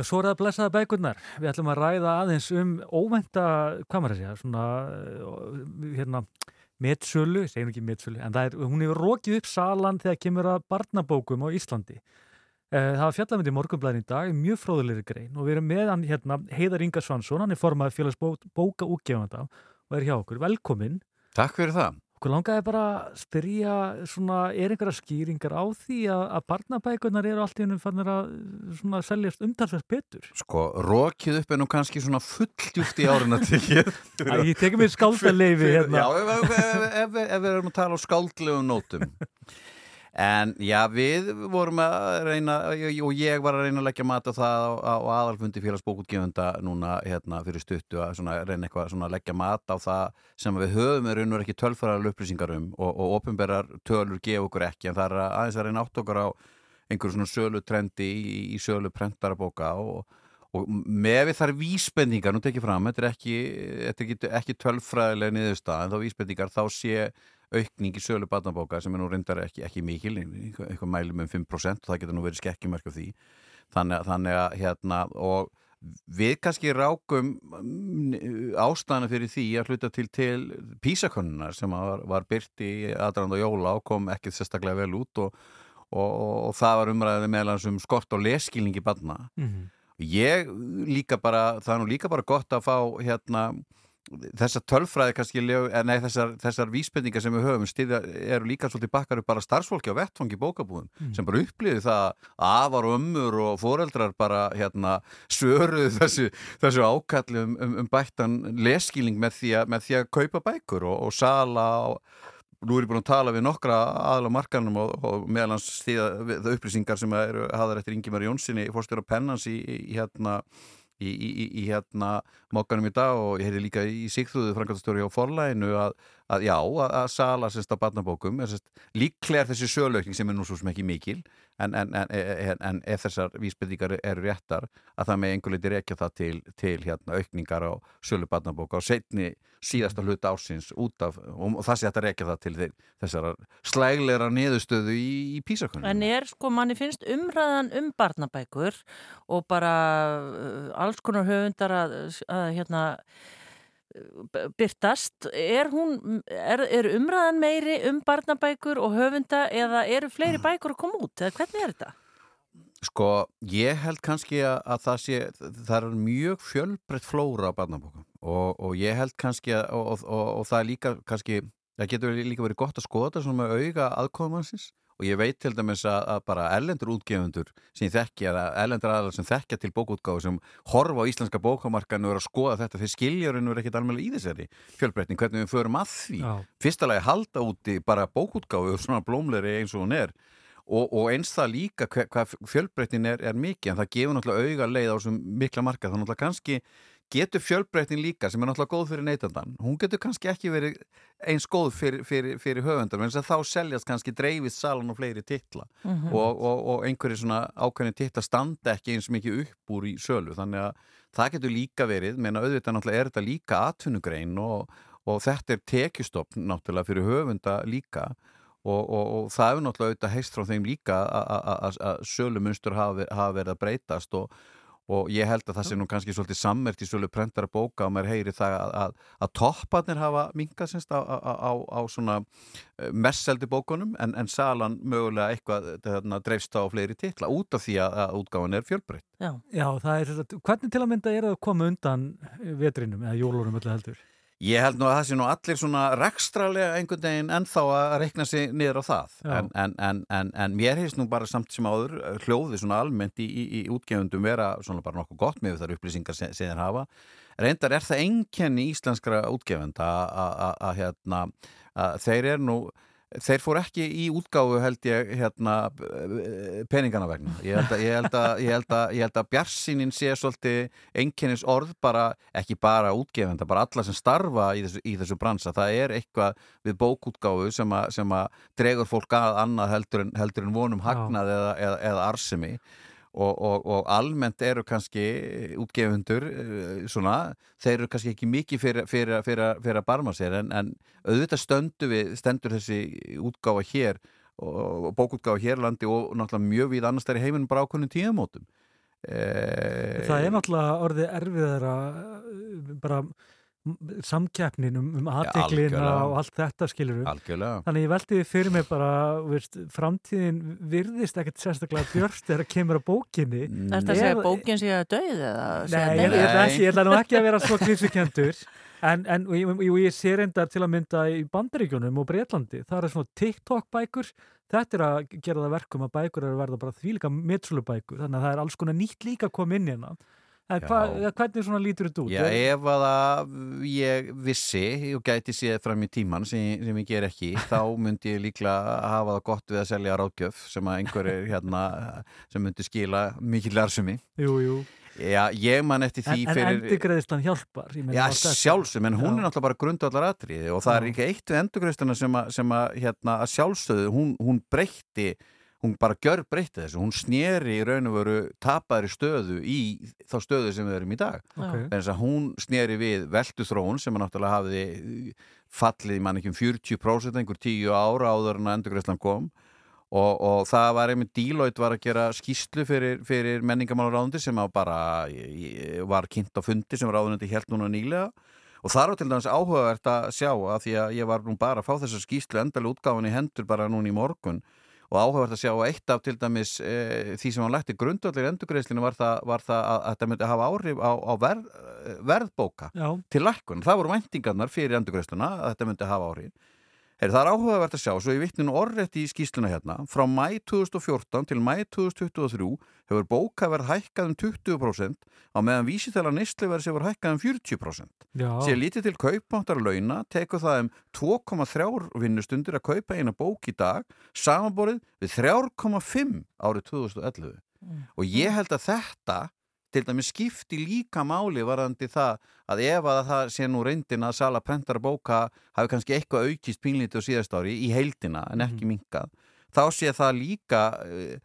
Já, svo er það blessaða bækurnar. Við ætlum að ræða aðeins um óvænta, hvað maður að segja, svona, uh, hérna, metsölu, nú ekki metsölu, en er, hún hefur rókið upp salan þegar kemur að barnabókum á Íslandi. Eh, Það var fjallamöndi í morgunblæðin í dag, mjög fróðulegri grein og við erum með hann hérna Heiðar Inga Svansson, hann er formað félagsbóka útgefanda og er hjá okkur. Velkomin. Takk fyrir það. Okkur langaði bara að spyrja svona, er einhverja skýringar á því að, að barnabækurnar eru allt í hennum fannir að svona seljast umtalsvægt betur? Sko, rokið upp er nú kannski svona fulldjúft í árina tekið. Æ, ég tekur mér skáldaleifi hérna. Já, ef við erum að tala á skáldlegum nótum. En já, við vorum að reyna, og ég var að reyna að leggja mat á það á, á aðalfundi félagsbókutgefunda núna hérna fyrir stuttu að svona, reyna eitthvað að leggja mat á það sem við höfum er veru ekki tölfærar upplýsingar um og, og opinberar tölur gefa okkur ekki en það er að- aðeins að reyna átt okkur á einhverju svona sölutrendi í, í sölu prentarabóka og, og með við þar vísbendingar, nú tekið fram, þetta er ekki, ekki, ekki tölfræðilega niðurstað en þá vísbendingar þá sé aukning í sölu barnabóka sem er nú reyndar ekki, ekki mikil, eitthvað, mælum um 5% og það getur nú verið skekkjumörk af því þannig, að- þannig að hérna og við kannski rákum mm, ástæðana fyrir því að hluta til til písakonnunar sem var, var byrt í aðdrand og jóla og kom ekki sérstaklega vel út og, og, og, og það var umræðið meðlan sem skort á leskilningi barna Mhm. ég líka bara, það er nú líka bara gott að fá hérna þessar tölfræði kannski, eh, nei þessar, þessar vísbendingar sem við höfum stiðja, eru líka svolítið bakkar upp bara starfsfólki á vettfangi bókabúðum Mm. sem bara upplýði það að afar og ömmur og foreldrar bara hérna svöruðu þessu, þessu ákalli um, um, um bættan leskilning með því að, með því að kaupa bækur og, og sala og nú er ég búin að tala við nokkra aðla markanum og, og meðal hans það upplýsingar sem eru haðar eftir Ingimar Jónssoni fórstjóra pennans í, í, í hérna í- í hérna mokkanum í dag og ég heyri líka í Sigþúðu frangatastjóri á forlæginu að, að já, að, að sala sérst á barnabókum líklega er þessi sölaukning sem er nú svo sem ekki mikil en, en, en, en, en ef þessar vísbendingar eru réttar að það með einhver leiti rekja það til, til hérna aukningar á sölu barnabóka og setni síðasta hluta ársins út af, og, og það sé þetta rekja það til þeir, þessar slægleira niðurstöðu í, í písakonum En er sko, manni finnst umræðan um barnabækur og bara uh, alls konar höfundar að, að hérna, b- byrtast er, hún, er, er umræðan meiri um barnabækur og höfunda eða eru fleiri bækur að koma út? Eða hvernig er þetta? Sko, ég held kannski að, að það sé, það er mjög fjölbreytt flóra á barnabókum og, og ég held kannski að, og, og, og, það er líka kannski, það getur líka verið gott að skoða þetta svona með auga aðkofumannsins og ég veit til dæmis að, að bara erlendur útgefundur sem þekki eða erlendur aðalar sem þekkja til bókútgáfu sem horfa á íslenska bókamarkan og eru að skoða þetta þeir skiljurinn eru ekkit alveg í þessari fjölbreytning, hvernig við förum að því. Já. fyrsta lagi halda úti bara bókútgáfu og svona blómleri eins og hún er. Og, og eins það líka hvað fjölbreytin er, er mikið en það gefur náttúrulega auga leið á þessum mikla marka þannig náttúrulega kannski getur fjölbreytin líka sem er náttúrulega góð fyrir neytandan hún getur kannski ekki verið eins góð fyrir, fyrir, fyrir höfundar en þá seljast kannski dreifist salan og fleiri titla Mhm. og, og, og einhverju svona ákveðin titla standa ekki eins mikið upp úr í sölu þannig að það getur líka verið menna auðvitað náttúrulega er þetta líka atvinnugrein og, og þetta er tekjustofn náttúrulega fyrir höfunda líka og, og, og það hefur náttúrulega auðvitað heist frá þeim líka að- sölumunstur hafa, hafa verið að breytast og, og ég held að það sé nú kannski svolítið sammert í sölu prentara bóka og maður heyri það að, að, að topparnir hafa minkað semst á, á, á, á svona messeldi bókunum en, en salan mögulega eitthvað þarna, dreifst á fleiri titla út af því að, að útgáfan er fjölbreytt. Já. Já, það er, hvernig til að mynda er það að koma undan vetrinum eða jólunum öllu heldur? Ég held nú að það sé nú allir svona rekstralega einhvern veginn ennþá að rekna sig niður á það. En, en, en, en, en mér heist nú bara samt sem áður eh, hljóði svona almennt í, í, í útgefundum vera svona bara nokkuð gott með þar upplýsingar sem, þeir hafa. Reyndar er það einkenni íslenskra útgefenda að- hérna þeir eru nú Þeir fór ekki í útgáfu held ég hérna peningana vegna. Ég held að, að, að, bjarsinin sé svolítið einkennis orð bara, ekki bara útgefenda, bara alla sem starfa í þessu, í þessu bransa. Það er eitthvað við bókútgáfu sem að, sem að dregur fólk að annað heldur en, heldur en vonum hagnað eða, eða, eða arsemi. Og, og, og almennt eru kannski útgefundur eh, svona, þeir eru kannski ekki mikið fyrir, fyrir, fyrir, fyrir að barma sér en, en auðvitað stöndu við, stendur þessi útgáfa hér og, og bókútgáfa hér á landi og náttúrulega mjög við annars þær í heiminum bara ákveðnum tíðamótum e, Það er náttúrulega orðið erfiðara uh, bara samkeppnin um, um aðteklina algjörlega. og allt þetta skilur Algjörlega. Þannig ég veldi því fyrir mig bara veist, framtíðin virðist ekkert sérstaklega björst þegar kemur að bókinni. Er þetta að segja að bókin sé að döið Nei, að ég, ekki, ég ætla nú ekki að vera svo klísukendur en, en og ég, og ég sé reyndar til að mynda í Bandaríkjunum og Breitlandi það er svona TikTok bækur þetta er að gera það verkum að bækur eru að verða bara þvílíka mitsulubækur þannig að það er alls konar nýtt líka að koma inn hérna hva, Já. hvernig svona lítur þetta út? Já, ef að ég vissi og gæti séð fram í tíman sem, sem ég ger ekki, þá myndi ég líklega hafa það gott við að selja ráðgjöf sem að einhverjir hérna sem myndi skila mikill arsumi Jú, jú Já, ég man eftir því En, en fyrir endurgreðislan hjálpar ég meina, Já, sjálfsög, en hún Já. er náttúrulega bara grundvallar atriði og það er ekki eitt við endurgreistuna sem að, hérna, að sjálfsögðu, hún, hún breytti, hún bara gjör breytti þessu, hún sneri í raun og veru tapaðri stöðu í þá stöðu sem við erum í dag. Ok. Þess að hún sneri við velduþróun sem að náttúrulega hafði fallið, mann ekki um 40% einhver tíu ára áður en að endurgreislan kom og, og það var einmitt Deloitte var að gera skýslu fyrir, fyrir menningamálaráðundi sem að bara var kynnt á fundi sem ráðundi helt núna nýlega og það var til dæmis áhugavert að sjá að því að ég var nú bara að fá þessa skýslu endalega útgáfan í hendur bara núna í morgun og áhugavert að sjá að eitt af til dæmis e, því sem hann lætti grundvallir endurgreiðslinu var það, var það að, að þetta myndi hafa áhrif á, á verð, verðbóka Já. til lækkun. Það voru væntingarnar fyrir endurgreiðsluna að þetta myndi hafa áhrif. Heyri, það er áhugavert að sjá, svo ég vittni nú orðrétt í skýsluna hérna, frá mæ 2014 til mæ 2023 hefur bókaverð hækkað um 20% á meðan vísitæla neistleverð sem var hækkað um 40%. Já. Sér lítið til kaupmáttar launa tekur það um 2,3 vinnustundir að kaupa eina bók í dag samanborið við 3,5 árið 2011. Og ég held að þetta til dæmis skipti líka máli varðandi það að ef að það sé nú reyndin að sala prentara bóka hafi kannski eitthvað aukist pínlítið á síðast ári í heildina en ekki minkað þá sé það líka eh,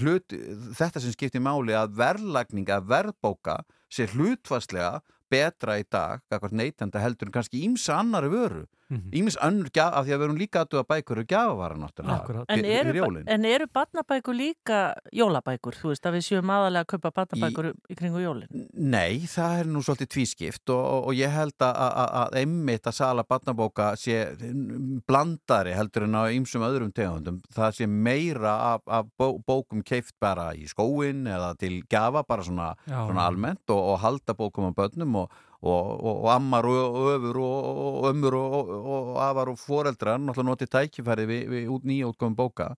hlut, þetta sem skipti máli að verðlagning að verðbóka sé hlutvarslega betra í dag, kakvart neytenda heldur en kannski ímsa annari vöru Ímis önnur gjaf, af því að við erum líka aðtuga bækur og gjafavara náttúrulega. En eru, en eru barnabækur líka jólabækur? Þú veist að við séum aðalega að kaupa barnabækur í, í kringu jólin. Nei, það er nú svolítið tvískipt og, og, og ég held að, að, að einmitt að sala barnabóka sé blandari heldur en á ýmsum öðrum tegundum. Það sé meira af, af bó, bókum keift bara í skóin eða til gjafa bara svona, svona almennt og, og halda bókum á börnum og, og, og, ammar og, öfur og, ömmur og, afar og foreldrar náttúrulega notið tækifæri við, við út nýjótgóðum bóka.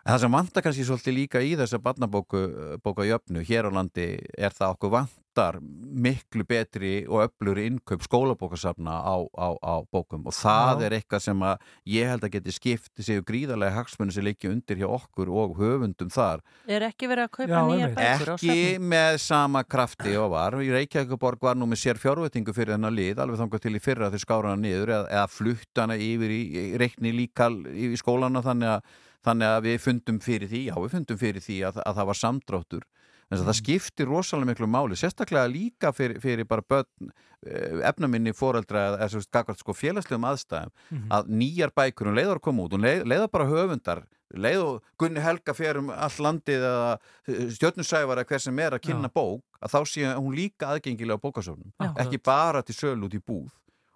En það sem vantar kannski svolítið líka í þessa barnabóku bóka jöfnu hér á landi er það okkur vantar miklu betri og öfluri innkaup skólabókasafna á, á, á bókum og það Já. er eitthvað sem að ég held að geti skipti sig gríðarlega hagsmunni sem leikja undir hjá okkur og höfundum þar Er ekki verið að kaupa einmitt. bækur á ekki safni? með sama krafti og var í Reykjavíkuborg var nú með sér fjárveitingu fyrir þennan lið, alveg þangað til í fyrra þeir skára hana niður eða, eða flutta hana yfir í, í reikni líkal í skólana þannig að, þannig að við fundum fyrir því, já við fundum fyrir því að, að það var samdráttur. En það skiptir rosalega miklu máli sérstaklega líka fyrir, fyrir bara börn eh, efnaminni foreldra eða eða, sem sagt, sko, félagslegum aðstæðum að nýjar bækur um leiðar að koma út og leið, leiða bara höfundar. Leið og Gunni Helga fer um all landið eða stjörnusæfara hver sem er að kynna bók að þá sé hún líka aðgengilega á bókasöfnum Já. ekki bara til sölu út í búð.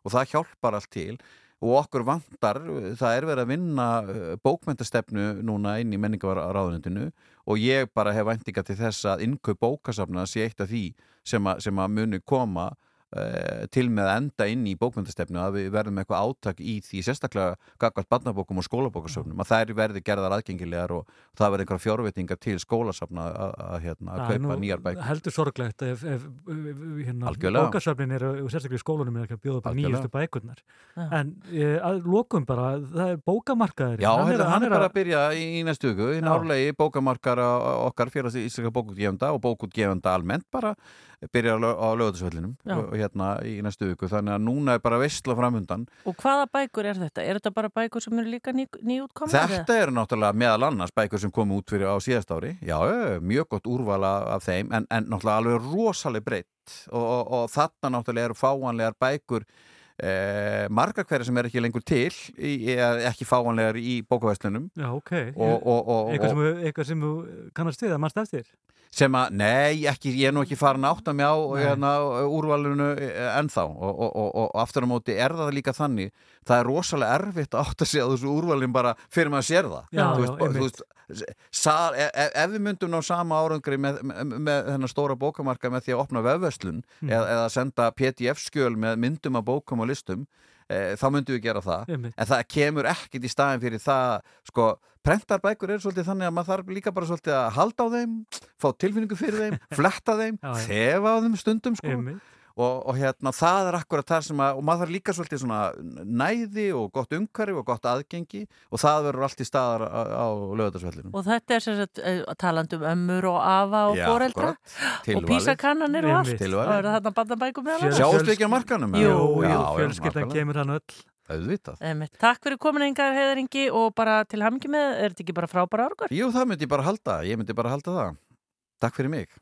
Og það hjálpar allt til og okkur vantar, það er verið að vinna eh, bókmentastefnu núna inn í menningaráðunendinu og ég bara hef væntinga til þess að innkaup bókasafna sé eitt af því sem að, sem að muni koma til með að enda inn í bókmentastefnu að við verðum eitthvað átak í því sérstaklega gagvart barnabókum og skólabókasöfnum að þær verði gerðar aðgengilegar og það verði einhverja fjárveitingar til skólasafna að, að, hérna, að kaupa nýjar bækur. heldur sorglegt ef, ef, ef hérna, Algjörlega. bókasöfnin er og sérstaklega í skólunum er ekki að bjóða upp nýjustu bækurnar. Já. en e, að lokum bara það er bókamarkaður Já, hann, er, hann er bara að byrja í, í næstu viku í nárlegi bókamarkar okkar félags íslenska hérna í næstu viku þannig að núna er bara veistla framundan Og hvaða bækur er þetta? Er þetta bara bækur sem eru líka ný, nýútkomnar? Þetta eru náttúrulega meðal annars bækur sem komu út fyrir á síðast ári já, já, mjög gott úrvala af þeim en, en náttúrulega alveg rosaleg breytt og, og, og þarna náttúrulega eru fáanlegar bækur Eh, margar hverja sem er ekki lengur til í, eða ekki fáanlegar í bókavæslunum Já, ok. og, og, og, eitthvað sem þú kannast við að mannst eftir sem að, nei, ekki, ég er nú ekki farin að átta mig á Nei. hérna, úrvalinu eh, ennþá og, og, og, og aftur á móti er það líka þannig það er rosalega erfitt að átta sig á þessu úrvalin bara fyrir maður sér það Já, Þú veist, þú veist, sal, ef, ef við myndum ná sama árangri með, með, með þennan stóra bókamarka með því að opna vefverslun Mm. eða, eða senda pdf-skjöl með myndum af bókum og listum e, þá myndum við gera það Einmitt. en það kemur ekkit í staðin fyrir það sko, prentarbækur er svolítið þannig að maður þarf líka bara svolítið að halda á þeim fá tilfinningu fyrir þeim, fletta þeim þefa á þeim stundum sko. Einmitt. Og, og hérna það er akkurat það sem að og maður þarf líka svolítið svona næði og gott umhverfi og gott aðgengi og það verður allt í staðar á, á lögadagsvellinum Og þetta er sem sagt uh, talandi um ömmur og afa og Já, foreldra akkurat. og písakannanir og allt. Og er það þarna bandabækum með það? Sjáumst við ekki á markanum? Jú, Jú, fjölskyldan kemur hann öll Auðvitað. Einmitt. Takk fyrir komin engar heiðaringi og bara til hamngi með, er þetta ekki bara frábæra árgur? Jú, það myndi ég bara halda, ég myndi bara halda það Takk fyrir mig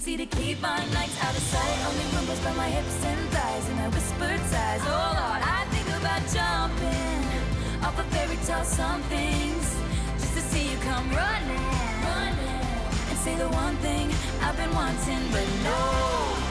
decency to keep my nights out of sight. Only rumbles by my hips and thighs, and I whispered sighs. Oh Lord, I think about jumping off a fairy tale somethings just to see you come running, running, and say the one thing I've been wanting, but no.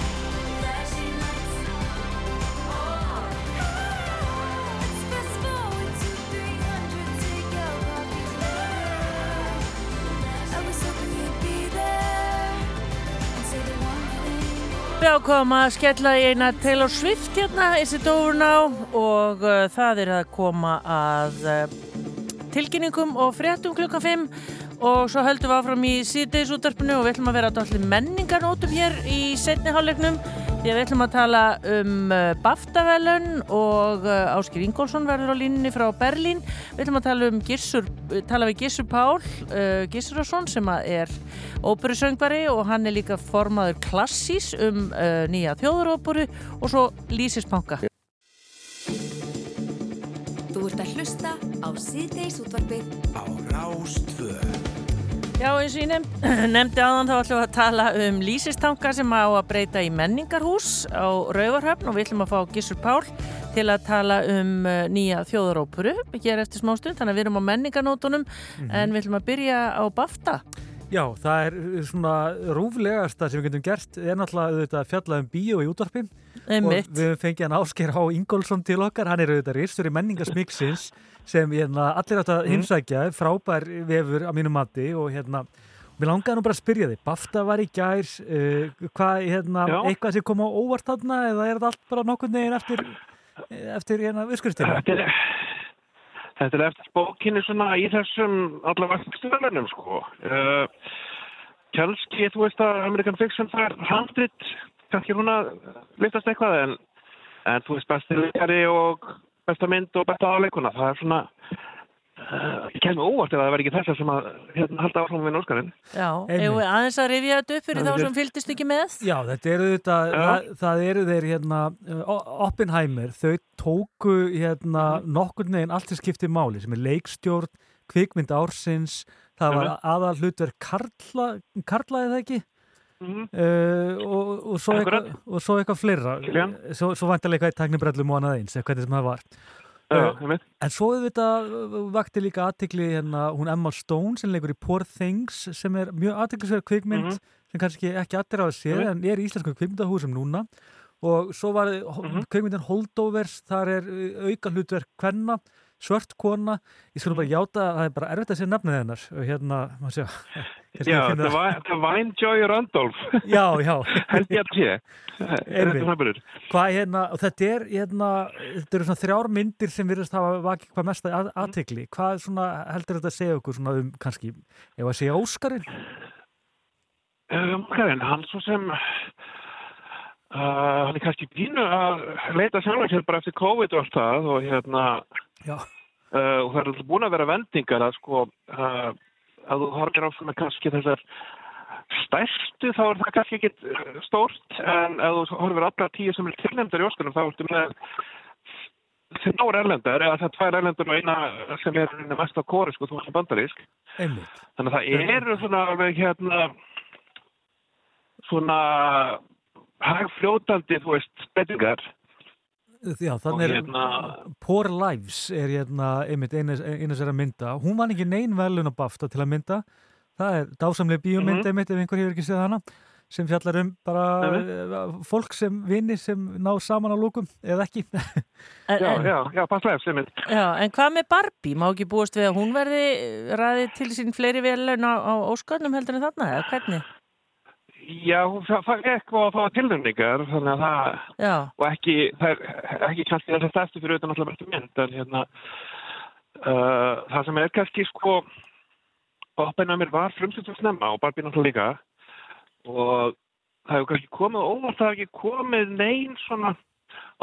Við ákváðum að skella í eina Taylor Swift hérna, It Over Now og uh, það er að koma að uh, tilkynningum og fréttum klukkan 5 og svo höldum við áfram í síðdeis útdarpinu og við ætlum að vera allir menningarnótum hér í setni hálfleiknum því að við ætlum að tala um uh, BAFTA-velun og uh, Áskir Ingólfsson verður á línunni frá Berlín. Við ætlum að tala um Gissur, tala við Gissur Pál uh, Gissurason sem að er óperusöngvari og hann er líka formaður klassís um uh, nýja þjóðuróperu og svo Lísispanka Þú ert að hlusta á síðdeis útvarpið. Á Rástvö Já, eins og ég nefnd, nefndi áðan þá ætlum við að tala um lýsistanka sem á að breyta í menningarhús á Rauvarhöfn og við ætlum að fá Gissur Pál til að tala um uh, nýja þjóðarópuru hér eftir smástund, þannig að við erum á menningarnótunum en við ætlum að byrja á BAFTA. Já, það er svona rúflegasta sem við getum gert er náttúrulega auðvitað að fjalla um bíó í útvarpi Einmitt. og við fengið hann Ásker H. Ingólfsson til okkar, hann er auðvitað ristur í menningasmiksins sem hérna, allir átt að Mm. heimsækja, frábær vefur á mínu mati og hérna Mér langaði nú bara að spyrja þig, BAFTA var í gær, uh, hvað, hérna, Já. eitthvað sem kom á óvart þarna eða er þetta allt bara nokkurn veginn eftir, eftir hérna uppskurstina? Þetta er, þetta er eftir bókinni svona í þessum allavega stöðlunum sko. Uh, Kjálski, þú veist að American Fiction það er handrit, kannski hún að litast eitthvað en, en þú veist besti leikari og besta mynd og besta aðleikuna, það er svona uh, ég kemur óvart ef það verði ekki þessar sem að hérna, halda áfram við við aðeins að rifja þetta upp fyrir þá sem fylgdist ekki með? Já, þetta eru þetta, Já. það, það eru þeir hérna, Oppenheimer, þau tóku hérna nokkurn veginn allt sem skiptir máli, sem er leikstjórn, kvikmynd ársins, það var aðal hlutverk Karla, Karla eða ekki? Mhm. Uh, og, og, svo eitthvað, eitthvað fleira svo, svo vantarlega eitthvað í tæknibrellum og annað eins eitthvað sem það var Uh, veit. en svo þetta vakti líka aðtikli hérna, hún Emma Stone sem leikur í Poor Things sem er mjög aðtiklisverð kvikmynd Mhm. sem kannski ekki allir á að séð Mhm. en er í íslensku kvikmyndahúsum núna og svo var Mhm. kvikmyndin Holdovers þar er uh, auka hlutverk kvenna svört kona, ég skulum bara játa að það er bara erfitt að segja nafnið hennar og hérna, maður kannski Já, það einn Joy Randolph. Já, já. Held ég að sé. Hvað hérna, þetta er hérna, þetta eru svona þrjár myndir sem virðast hafa vakið hvað mesta að, aðtegli. Hvað svona heldur þetta að segja okkur svona um kannski, ef að segja Óskarinn? Um, Karin, hann svo sem uh, hann er kannski pínu að leita sjálfan sér bara eftir COVID og allt það og hérna uh, og það er alltaf búin að vera vendingar að sko uh, að þú horfir á svona kannski þessar stærstu þá er það kannski ekki uh, stórt en ef þú horfir á alla tíu sem er tilnefndar í Óskarnum þá ertu með þrjór erlendar eða það er tvær erlendur og eina sem er mest á kóri sko, þú er bandarísk. Einmitt. þannig að það eru svona alveg hérna svona hagfljótandi þú veist spillingar Já, þannig er hérna- Poor Lives er hérna einmitt einu sér að mynda. Hún var ekki neinn velun á BAFTA til að mynda. Það er dásamlega bíómynd Mhm. einmitt ef einhver hefur ekki séð hana sem fjallar um bara uh, fólk sem vinni sem ná saman á lókum eða ekki. En, já, en, já, já, passlega sem mynd já, en hvað með Barbie? Má ekki búast við að hún verði ræðið til sín fleiri velun á, á óskarnum heldur en þarna, eða hvernig? Já, hún fa- fa- gekk og það var tilnefningar þannig að það Já, og ekki, það er ekki kannski þess að stærstu fyrir utan alltaf bestu mynd en hérna uh, það sem er kannski sko Oppenheimer var frumsýttum snemma og Barbie náttúrulega líka. Og það hefur kannski komið óvart það hefur ekki komið neyn svona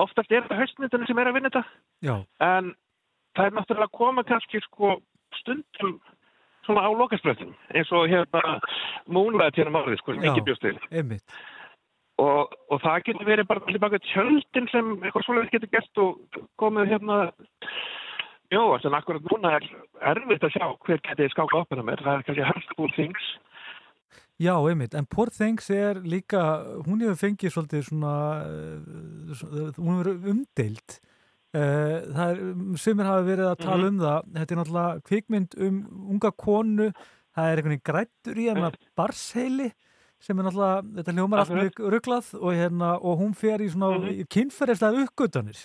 oftast er þetta haustmyndinu sem er að vinna þetta. Já, en það er náttúrulega að koma kannski sko stundum svona á lokaspröttum eins og hérna Moonlight hérna málið sko sem Já. ekki bjóst til einmitt. og, og það getur verið bara allir baka tjöldin sem eitthvað svoleiðis getur gert og komið hérna Jó, en akkurat núna er erfitt að sjá hver getið skáka upp mér. Það er kannski helst úr things. Já, einmitt, en Poor Things er líka, hún hefur fengið svolítið svona, svo- hún hefur umdeilt. Uh, það er, sumir hafa verið að tala Mhm. um það, þetta er náttúrulega kvikmynd um unga konu, það er einhvern veginn grættur í hérna barsheili sem er náttúrulega, þetta hljómar allt mjög rugglað og, hérna, og hún fer í svona mm Mhm. kynferðislega uppgötanir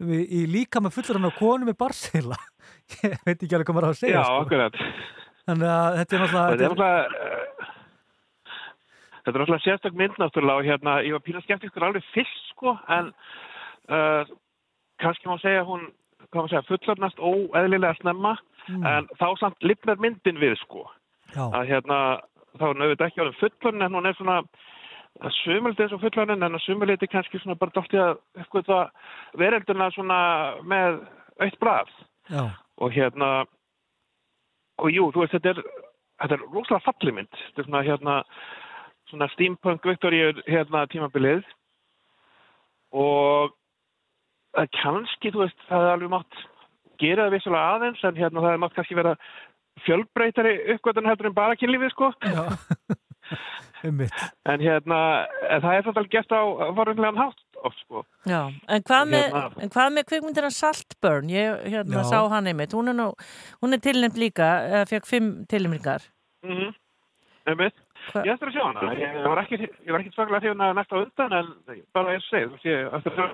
í, í líka með fullur hann á konu með barsheila. Ég veit ekki alveg hvað maður á að segja. Já, sko. akkurat. Þannig að þetta er náttúrulega... Þetta er náttúrulega... uh, Þetta er náttúrulega sérstök mynd náttúrulega og hérna, ég var píla skeptiskur alveg fyrst sko, en uh, kannski má segja hún, segja, fullornast óeðlilega snemma, Mm. en þá samt lifnar myndin við sko. Já. Að hérna, þá er nöfut ekki alveg fullorn, en hún er svona, að sumuldi eins og fullorinn, en að sumuldi kannski svona bara dótti að, eitthvað verölduna svona með aukt brað Já, og hérna og jú, þú veist, þetta er þetta er rosalega falli mynd þetta er svona hérna svona steampunk Victoria hérna tímabilið og er kannski, þú veist, það er alveg mátt gera það vissulega aðeins en hérna það er mátt kannski vera fjölbreytari uppgötun heldur en bara kynlífið sko en hérna, en það er svolítið alveg gert á varunlegan hátt oft sko já. En hvað með, Hérna- en hvað með kvikmyndina Saltburn? Ég hérna, Já. sá hann einmitt. Hún er, nú, hún er tilnefnd líka, fekk fimm tilnefningar. mm -hmm. Einmitt. Ég ætti að sjá hana. Ég var ekki, ég var ekki svaklega hrifin að næsta undan en bara ég veist ég ætti að sjá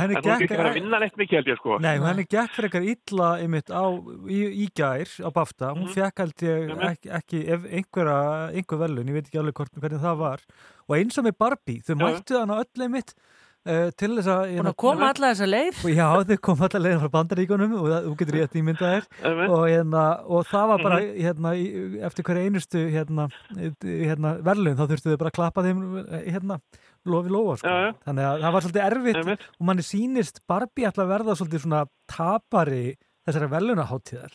Henni En hún gekk- ekki verið að vinna neitt mikið held ég sko. Nei, henni gekk fyrir eitthvað illa einmitt á, í, í gær á Bafta, hún Mhm. fekk held ég ekki, ekki einhverja, einhver velun, ég veit ekki alveg hvort, hvernig það var og eins og með Barbie, þau mættu hann á öll einmitt uh, til þess að Búin að koma alla þessa leið. Já, þau koma alla leiðin frá bandaríkunum og það, þú getur rétt ímyndað þér og, hérna, og það var bara Mhm. hérna, í- eftir hverja einustu hérna, hérna, verðlun þá þurftu þau bara að klappa þeim hérna, lofi lóa sko. Já, já. þannig að það var svolítið erfitt og manni sýnist Barbie ætla að verða svolítið svona tapari þessari verðlunaháttíðar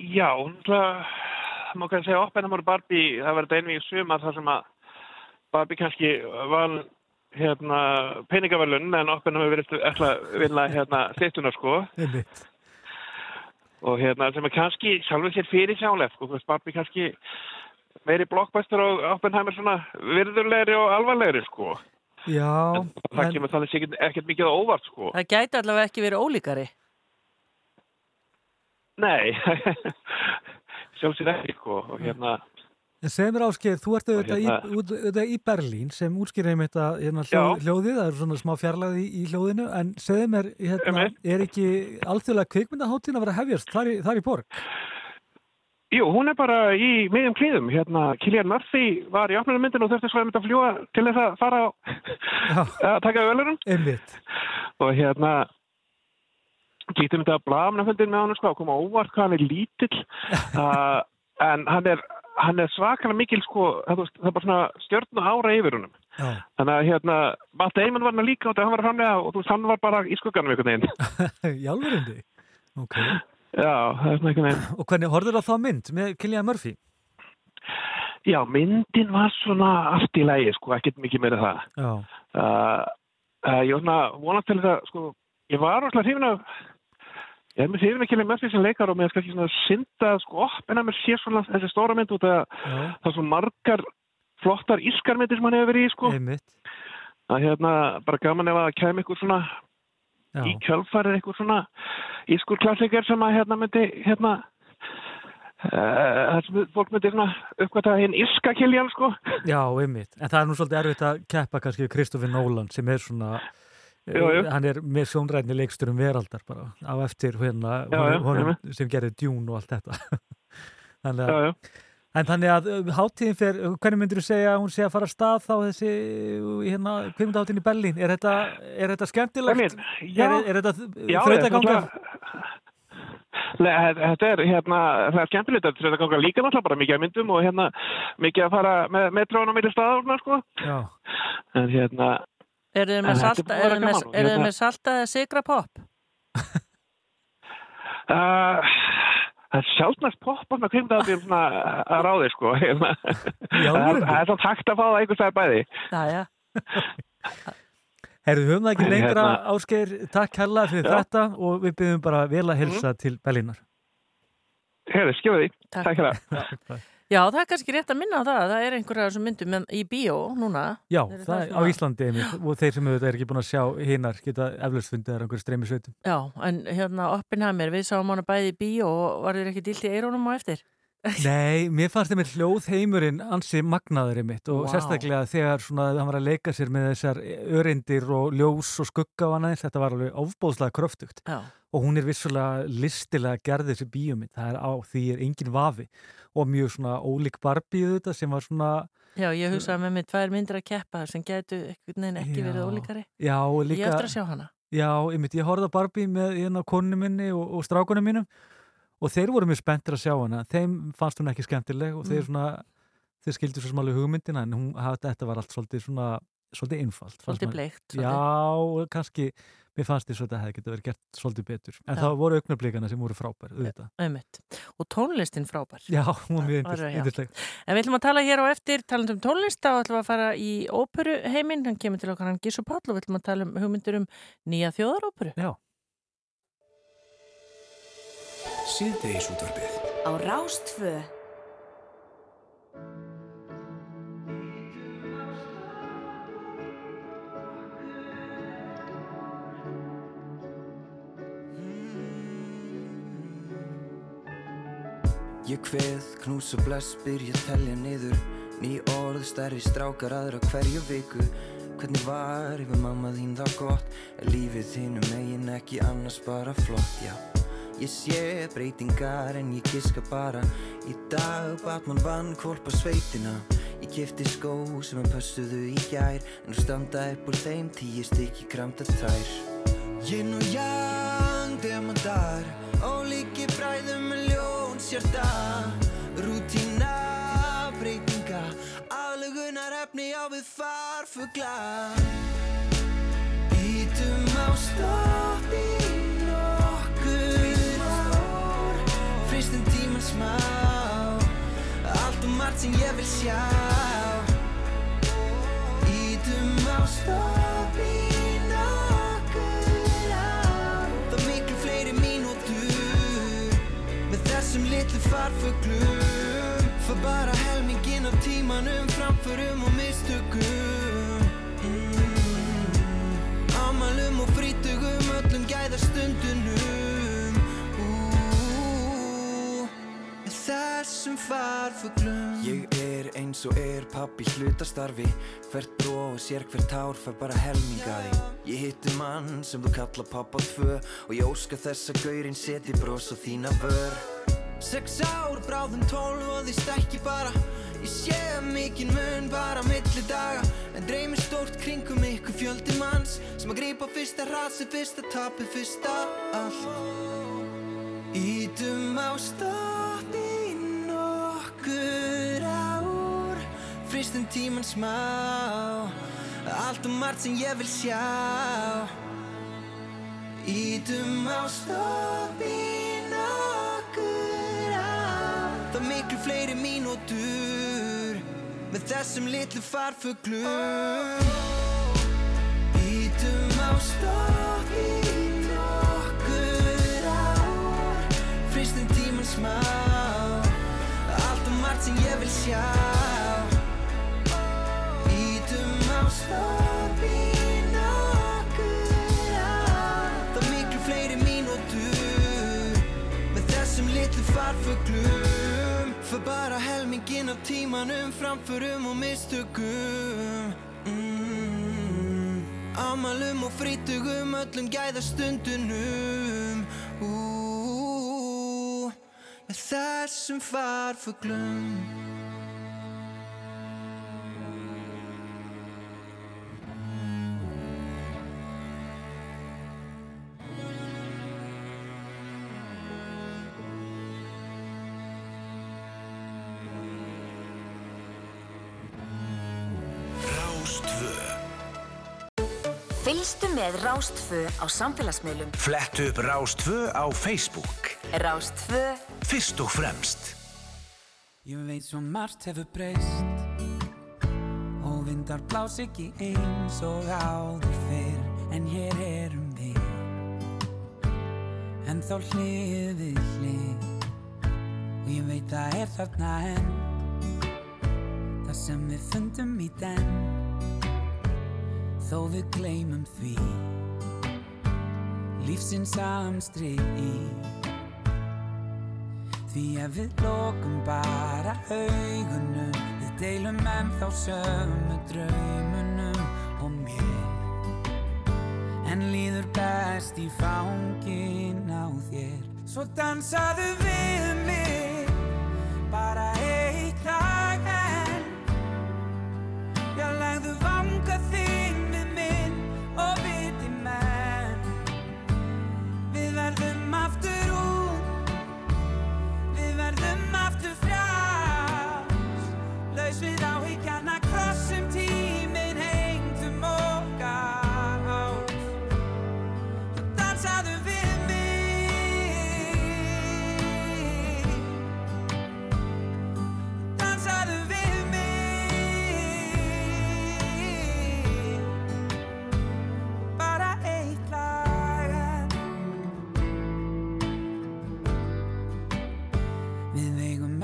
Já, náttúrulega, má kannski segja Oppenheimer og Barbie, það verður einvið í sumar þar sem að Barbie kannski var hérna peningaverlun en Oppenheimer verið ætla að vinna hérna stýttuna sko. Og hérna sem er kannski sjálfur sér fyrir sjálf sko, Barbie kannski meiri blockbuster og Oppenheimer svona virðurlegri og alvarlegri sko. Já, það en, kemur þannig ekkert, ekkert mikið óvart sko. Það gæti allavega ekki verið ólíkari. Nei, sjálfsir ekki sko og hérna en segð mér Ásgeir, þú ert auðvitað hérna- í, í Berlín sem útskýrði einmitt að hérna, hljóðið, það er svona smá fjarlæði í, í hljóðinu, en segð mér, hérna, er ekki alþjóðlega kvikmyndaháttíðin að vera hefjast þar í, þar í borg? Jú, hún er bara í miðjum klíðum hérna, Killian Murphy var í opnarmyndin og þurfti svo mynda að fljúa til þess að fara á að taka ölurum Einmitt. og hérna Gítum þetta að blamnafundin með hann sko, koma óvart hvað hann er lítill. Uh, en hann er, hann er svakalega mikil sko, það, það er bara svona stjörn og ára yfir honum Já. þannig að hérna, Matt Damon var hann líka og það hann var framlega og þú veist, hann var bara í skugganum einhvern veginn í alvörundi? Ok. Já, það er svona einhvern veginn. Og hvernig horfður á þá mynd með Killian Murphy? Já, myndin var svona allt í lægi, sko, ekkert mikið meira það. Já. Uh, uh, ég var svona vonast til þess að, sko, ég var rosalega hrifin af, ég með hrifin að kemja með því sem leikar og mér er kannski svona synda, sko, en að mér sé svona þessi stóra mynd út að það er svo margar flottar ískarmyndir sem hann hefur verið í, sko. Er hérna bara gaman ef að kemja ykkur svona Já. í kjölfarið ykkur svona ískur klassiker sem að hérna myndi, hérna, uh, sem fólk myndi svona uppgöta hinn íska kiljan, sko. Já, einmitt. En það er nú svolítið erfitt að keppa kannski við Kristoffer Nolan sem er svona Jú, jú. hann er með sjónræðni leikstur um veraldar bara á eftir hérna Já, já, honum, honum sem gerði Dune og allt þetta þannig Já, að já. En þannig að uh, hátíðin fer, hvernig myndir þú segja að hún sé að fara að stað þá þessi, uh, hérna, kvikmyndahátíðin í Berlín? Er þetta, er þetta skemmtilegt? Já. Er, er þetta Já, þraut að ég, ganga? Nei, þetta- er hérna, það er skemmtilegt að þetta ganga líka náttúrulega bara mikið að myndum og hérna mikið að fara með metrónum milli staðarna, sko. Já. En hérna, Eru þið En með salta, er þið með, hérna- með salta eða sigra pop? uh, það er sjálfnæst poppa svona krimdaðum svona að ráði, sko. Hérna. Já, það er það er svona takt að fá það einhvers vegar bæði. Já, já. Herðu, við höfum það ekki En lengra hérna- áskeir, takk kærlega fyrir Já. Þetta og við byrjum bara vel að hilsa til Berlínar. Herri, skjóðu því. Takk. Takk hérna. Já, það er kannski rétt að minna á það. Það er einhverja myndum en- í bíó núna. Já, Eru það er á Íslandi einmitt og þeir sem auðvitað er ekki búin að sjá hinnar geta eflaust fundið þar einhverju streymi sveitum. Já, en hérna Oppenheimer, við sáum hana bæði í bíó og var þér ekki dilt í eirónum á eftir? Nei, mér fannst þeim hljóðheimurinn ansi magnaður einmitt og Vá. sérstaklega þegar svona hann var að leika sér með þessar örindir og ljós og skugga og annað, þetta var alveg ofbóðslega kröftugt Já. Og hún er vissulega listilega gerð þessi bíómynd, það er á því er engin vafi og mjög svona ólík barbíu þetta sem var svona Já, ég hugsaði með mig tvær myndir að keppa sem einhvern veginn ekki Já. verið ólíkari. Já, og Ég líka eftir að sjá hana. Já, einmitt, ég horfði á Barbie með hérna konunni minni og, og strákunum mínum og þeir voru mjög spenntir að sjá hana þeim fannst hún ekki skemmtileg og þeir Mm. svona þeir skildu svo smáli hugmyndina en hún, þetta var allt svolítið svona svolítið einfalt Svolítið bleikt. Já, kannski mér fannst því að þetta hefði getið verið gert svolítið betur en Já. það voru augnablíkana sem voru frábær. Og tónlistin frábær. Já, hún já. yndisleg En við ætlum að tala hér á eftir, talandi um tónlist, þá ætlum við að fara í óperu heiminn, hann kemur til okkar hann Gísu Páll og við ætlum að tala um hugmyndir um nýja þjóðaróperu. Já. Síðdegisútvarpið Á Rástfö Ég kveð, knús og bless, byrja að telja niður. Ný orð, stærri strákar aðra hverju viku. Hvernig var yfir mamma þín þá gott? Er lífið þínu megin ekki annars bara flott, já Ég sé breytingar en ég giska bara. Í dag Batman vann kvolpa sveitina. Ég kifti skó sem að pössuðu í gær. En nú standa upp úr þeim tíu stykki kramta tær. Yin og yang, demandar farfugla Ítum á stopp í nokkur ár. Fristum tíman smá. Allt og margt sem ég vil sjá. Ítum á stopp í nokkur ár. Það miklu fleiri mínútur Með þessum litlu farfuglum. För bara helmingin af tímanum Framförum og mistökum og frítugum Öllum gæða stundunum Ú, Með þessum farfuglum. Ég er eins og er pappi hlutastarfi. Hvert bró og sér hvert tár fær bara helmingaði Ég hitti mann sem þú kalla pappa tvö Og ég óska þess að gaurinn seti bros á þína vör Sex ár, bráðum tólf og því stækki bara. Ég sé mikinn mun bara milli daga En dreymir stórt kringum ykkur fjöldi manns Sem að grípa fyrsta rasi, fyrsta tapi, fyrsta allt. Ítum á stopp í nokkur ár Fristum tíman smá. Allt og margt sem ég vil sjá. Ítum á stopp í mínútur með þessum litlu farfuglum. Ítum á stopp í nokkur ár. Fristum tíman smá Allt og margt sem ég vil sjá. Ítum á stopp í nokkur ár. Það miklu fleiri mínútur með þessum litlu farfuglum För bara helmingin af tímanum framförum og mistökum. Mm. Amalum og frítugum öllum gæðastundunum. Ú, þessum farfuglum með Rástfö á samfélagsmiðlum. Flettu upp Rástvö á Facebook. Rástfö Fyrst og fremst. Ég veit svo margt hefur breyst. Og vindar blás ekki eins og áður fyrr. En hér erum við. En þá hlið við hlið. Og ég veit það er þarna enn. Það sem við fundum í den Þó við gleymum því. Lífsins amstri í. Því ef við lokum bara augunum Við deilum ennþá sömu draumunum og mér. En líður best í fangin á þér. Svo dansaðu við mig Bara eitt lag enn. Já, legðu vanga minn og viti menn. Við verðum aftur út. Við verðum aftur frjáls. Laus við áhyggjana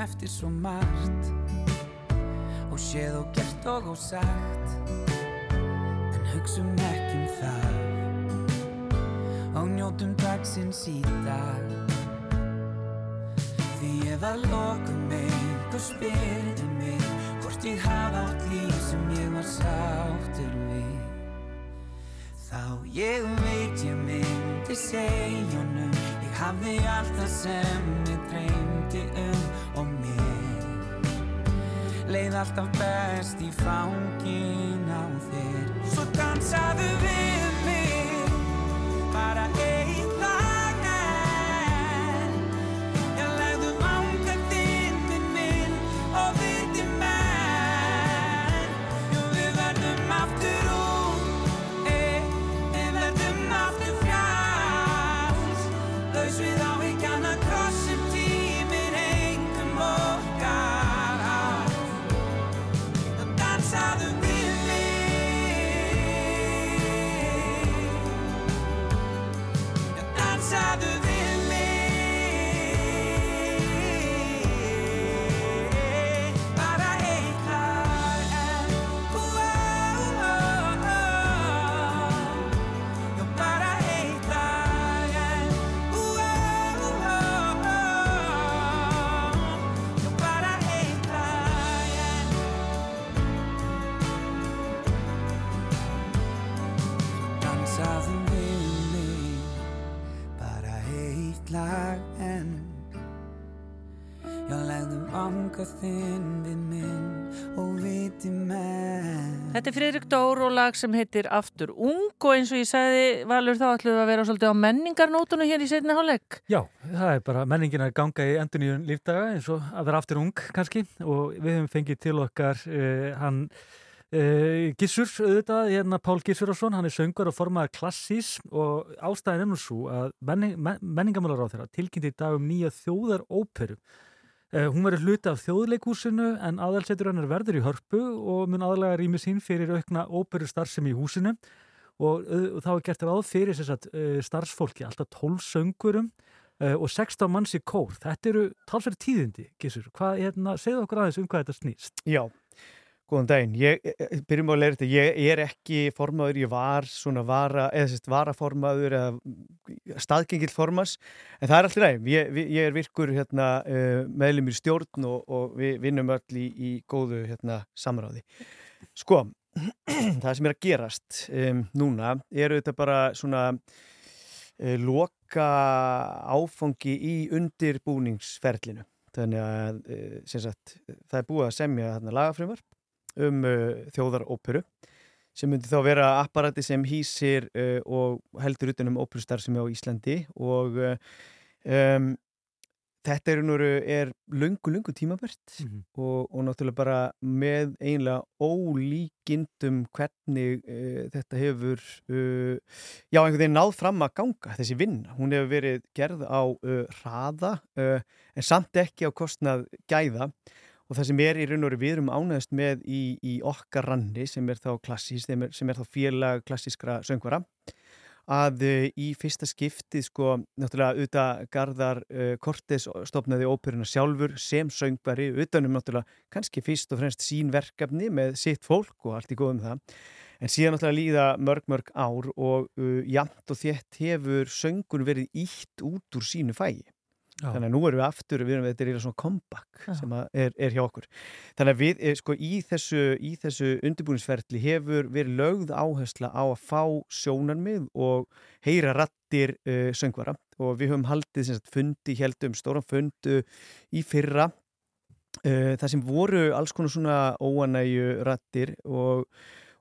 eftir svo margt. Og séð og gert og ósagt En hugsum ekki um það. Og njótum dagsins í dag. Því ef að lokum einhver spyrði mig Hvort ég hafa átt líf sem ég var sáttur við Þá ég veit ég myndi segja honum Ég hafði allt það sem ég dreymdi um. og Leið alltaf best í fangin á þér. Svo dansaðu við mig Bara eitt þinn við minn og viti menn Þetta er Friðrik Dór og lag sem heitir Aftur ung og eins og ég sagði Valur þá ætlum við að vera svolítið á menningarnótunum hér í setni hálfleik. Já, það er bara menningin að ganga í enduníun lífdaga eins og að vera aftur ung kannski og við höfum fengið til okkar uh, hann uh, Gissur auðvitað, hérna Pál Gissurarsson, hann er söngur og formaður klassís og ástæðin er nú svo að menning, men, menningamálar á þeirra tilkynnti í dag um nýja þjóðar óperu Uh, hún verður hluti af þjóðleikúsinu en aðalsetur hennar verður í hörpu og mun aðalega rými sín fyrir aukna óperu starfsemi í húsinu og, og þá er gert ráð fyrir að uh, starfsfólki, alltaf 12 söngurum og 16 manns í kór. Þetta eru talsverði tíðindi, Gissur. Hvað, hérna, segðu okkur aðeins um hvað þetta snýst. Já, góðan daginn. Ég, eh, byrjum á að leira þetta, ég er ekki formaður, ég var svona vara, eða sérst varaformaður eða staðgengill formas, en það er alltaf næg. Ég, ég er virkur hérna, uh, meðlum í stjórn og, og við vinnum öll í, í góðu hérna, samráði. Sko, það sem er að gerast um, núna eru þetta bara svona uh, loka áfangi í undirbúningsferlinu. Þannig að sagt, það er búið að semja lagafrumvarp um uh, þjóðaróperu sem myndi þá vera apparati sem hýsir uh, og heldur utan um óperustar sem er á Íslandi og uh, um, þetta er, er lungu, lungu tímabært Mhm. og, og náttúrulega bara með einlega ólíkindum hvernig uh, þetta hefur uh, já, einhvern veginn náð fram að ganga þessi vinna, hún hefur verið gerð á uh, hraða en samt ekki á kostnað gæða og það sem er í raun og veru við erum ánæðast með í, í okkar ranni sem er þá klassís, sem er, þá félag klassískra söngvara að uh, í fyrsta skiptið sko, náttúrulega auðvitað Garðar uh, Kortes stopnaði óperuna sjálfur sem söngvari, utanum náttúrulega kannski fyrst og fremst sín verkefni með sitt fólk og allt í góðum það. En síðan náttúrulega líða mörg mörg ár og uh, jamt og þétt hefur söngun verið ítt út úr sínu fægi Já. þannig að nú erum við aftur, við erum þetta er eiginlega svona comeback Já. sem er, er hjá okkur þannig að við, eh, sko, í þessu, í þessu undirbúinsferðli hefur verið lögð áhersla á að fá sjónarmið og heyra rattir uh, söngvara og við höfum haldið sagt, fundi, heldum stóran fundu í fyrra uh, það sem voru alls konar svona óanægju rattir og,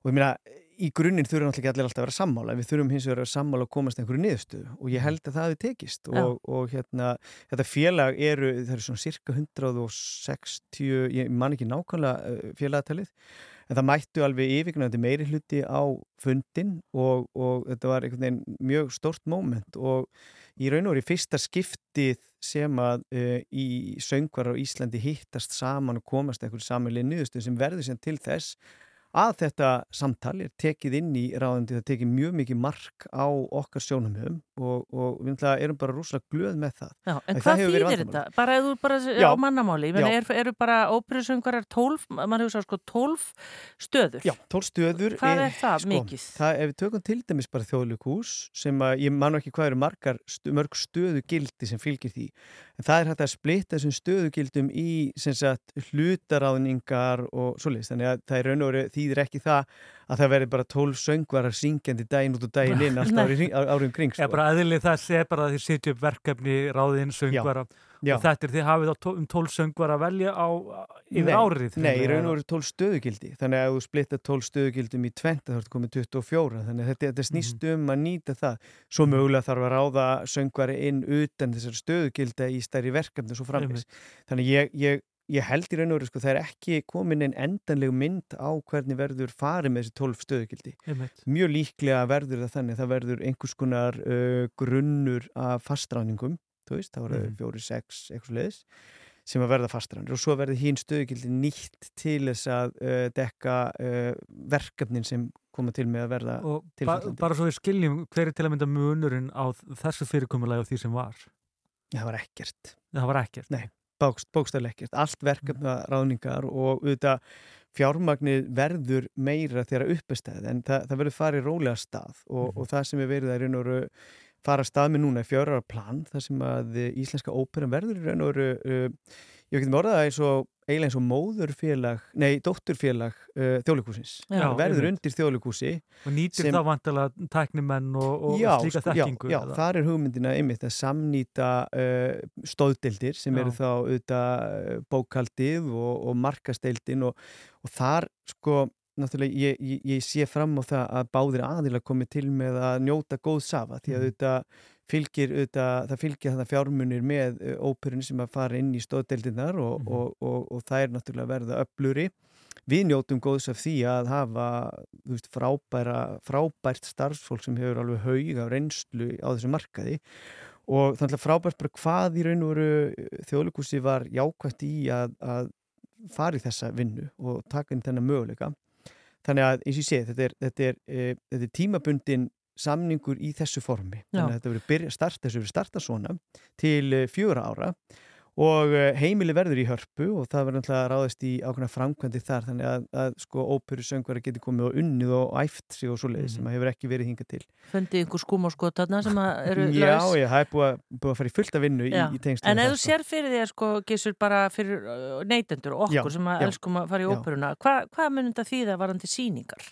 og ég meina í grunninn þurfum náttúrulega ekki allir alltaf að vera sammála en við þurfum hins vegar að vera sammála og komast einhverju niðurstöðu. Og ég held að það hefði tekist. Já. og, og hérna, þetta félag eru það eru svona cirka 160 ég man ekki nákvæmlega uh, félagatalið en það mættu alveg yfirgnandi meiri hluti á fundin og, og þetta var einhvern veginn mjög stórt moment. Og í raun og í fyrsta skiptið sem að uh, í söngvar á Íslandi hittast saman og komast einhverju samanlega niðurstöðu sem verður sem til þess að þetta samtal er tekið inn í ráðandi, það tekið mjög mikið mark á okkar sjónumhjöfum og, og við erum bara rúslega glöð með það. Já, en Að hvað verið þýðir þetta? Bara ef þú bara Já. á mannamáli, ég meina, Já. er, eru bara óperusöngarar 12, mann hefur svo sko 12 stöður. Já, 12 stöður. Hvað er það mikið? Það, ef við tökum til dæmis bara þjóðlíkús sem að ég man nú ekki hvað eru margar, stu, mörg stöðugildi sem fylgir því. En það er hægt að splitta þessum stöðugildum í sem sagt hlutaráðningar og svoleiðis. Þannig að það er raun og veru þýðir ekki það að það verði bara 12 söngvarar syngjandi daginn út og daginn inn alltaf árið árið um kring. Já, bara aðlið þess er bara að þið sitja upp verkefni ráðinn söngvara. Já. og þetta er þið hafið á tó- um 12 söngvara að velja á yfir Nei, árið. Nei, í raun og veru 12 stöðugildi. Þannig að ef þú splitta 12 stöðugildum í 20 þá ertu komið 24 þannig að þetta, þetta snýst um að nýta það. Svo mögulega þarf að ráða söngvari inn utan þessar stöðugilda í stærri verkefni svo framvis þannig ég, ég, ég held í raun og veru sko, það er ekki komin einn endanleg mynd á hvernig verður farið með þessi 12 stöðugildi mjög líklega verður það þannig að það verður einhvers konar uh, grunnur af fastráningum þú veist, það voru Mhm. fjóri, sex, eitthvað leiðis sem að verða fastrænir og svo verður hín stöðugildi nýtt til þess að uh, dekka uh, verkefnin sem koma til með að verða og ba bara svo við skiljum hver er til að mynda munurinn á þessu fyrirkomulagi og því sem var. Það var ekkert. Það var ekkert? Nei, bókst, bókstæðlega ekkert. Allt verkefna ráðningar og auðvitað fjármagnið verður meira þegar uppestæð en það, það verður farið rólega stað og, og það sem er verið að raun og veru fara stað með núna er fjörar plan þar sem að eh, íslenska óperan verður í raun og veru uh, ég veit ekki orðað það eins og eiginlega eins og móðurfélag, nei, dótturfélag uh, þjóðleikúsins. Það verður undir þjóðleikúsi Og nýtir sem- það vantilega tæknimenn og, og já, slíka sko, þekkingu? Já, já þar er hugmyndina einmitt að samnýta uh, stóðdeildir sem Já. eru þá auðvitað uh, bókaldið og, og markasteildin og, og þar sko náttúrulega ég, ég, ég sé fram á það að báðir aðilega komi til með að njóta góð safa því að Mhm. auðvitað fylgir auðvitað, það fylgir þetta fjármunir með óperunni sem að fara inn í stóðdeildinnar og, Mhm. og, og, og það er náttúrulega verða öfluri við njótum góðs af því að hafa veist, frábæra, frábært starfsfólk sem hefur alveg haug af reynslu á þessu markaði og þannig að frábært bara hvað í raun og veru þjóðleikúsi var jákvæmt í að, að fara í þessa vinnu og taka inn þennan möguleika þannig að eins og ég sé, þetta er, þetta er, e, þetta er tímabundin samningur í þessu formi Já. þannig að þetta verður byrja, start, þessu verður starta svona til e, fjögra ára og e, heimili verður í hörpu og það verður náttúrulega ráðist í ákveðna framkvæmdi þar þannig að, að sko óperu söngvara geti komið og unnið og æft sig og svoleiðis sem að hefur ekki verið hingað til Fundið einhver skúm og skotarna sem að eru Já, laus? já, það er búið að, búið að fara í fullt af vinnu í, Já. í tengslu En ef þú sér fyrir því að sko gísur bara fyrir neytendur og okkur Já, sem að já, elskum að fara í já. óperuna hva, hvað mun þetta þýða varandi sýningar?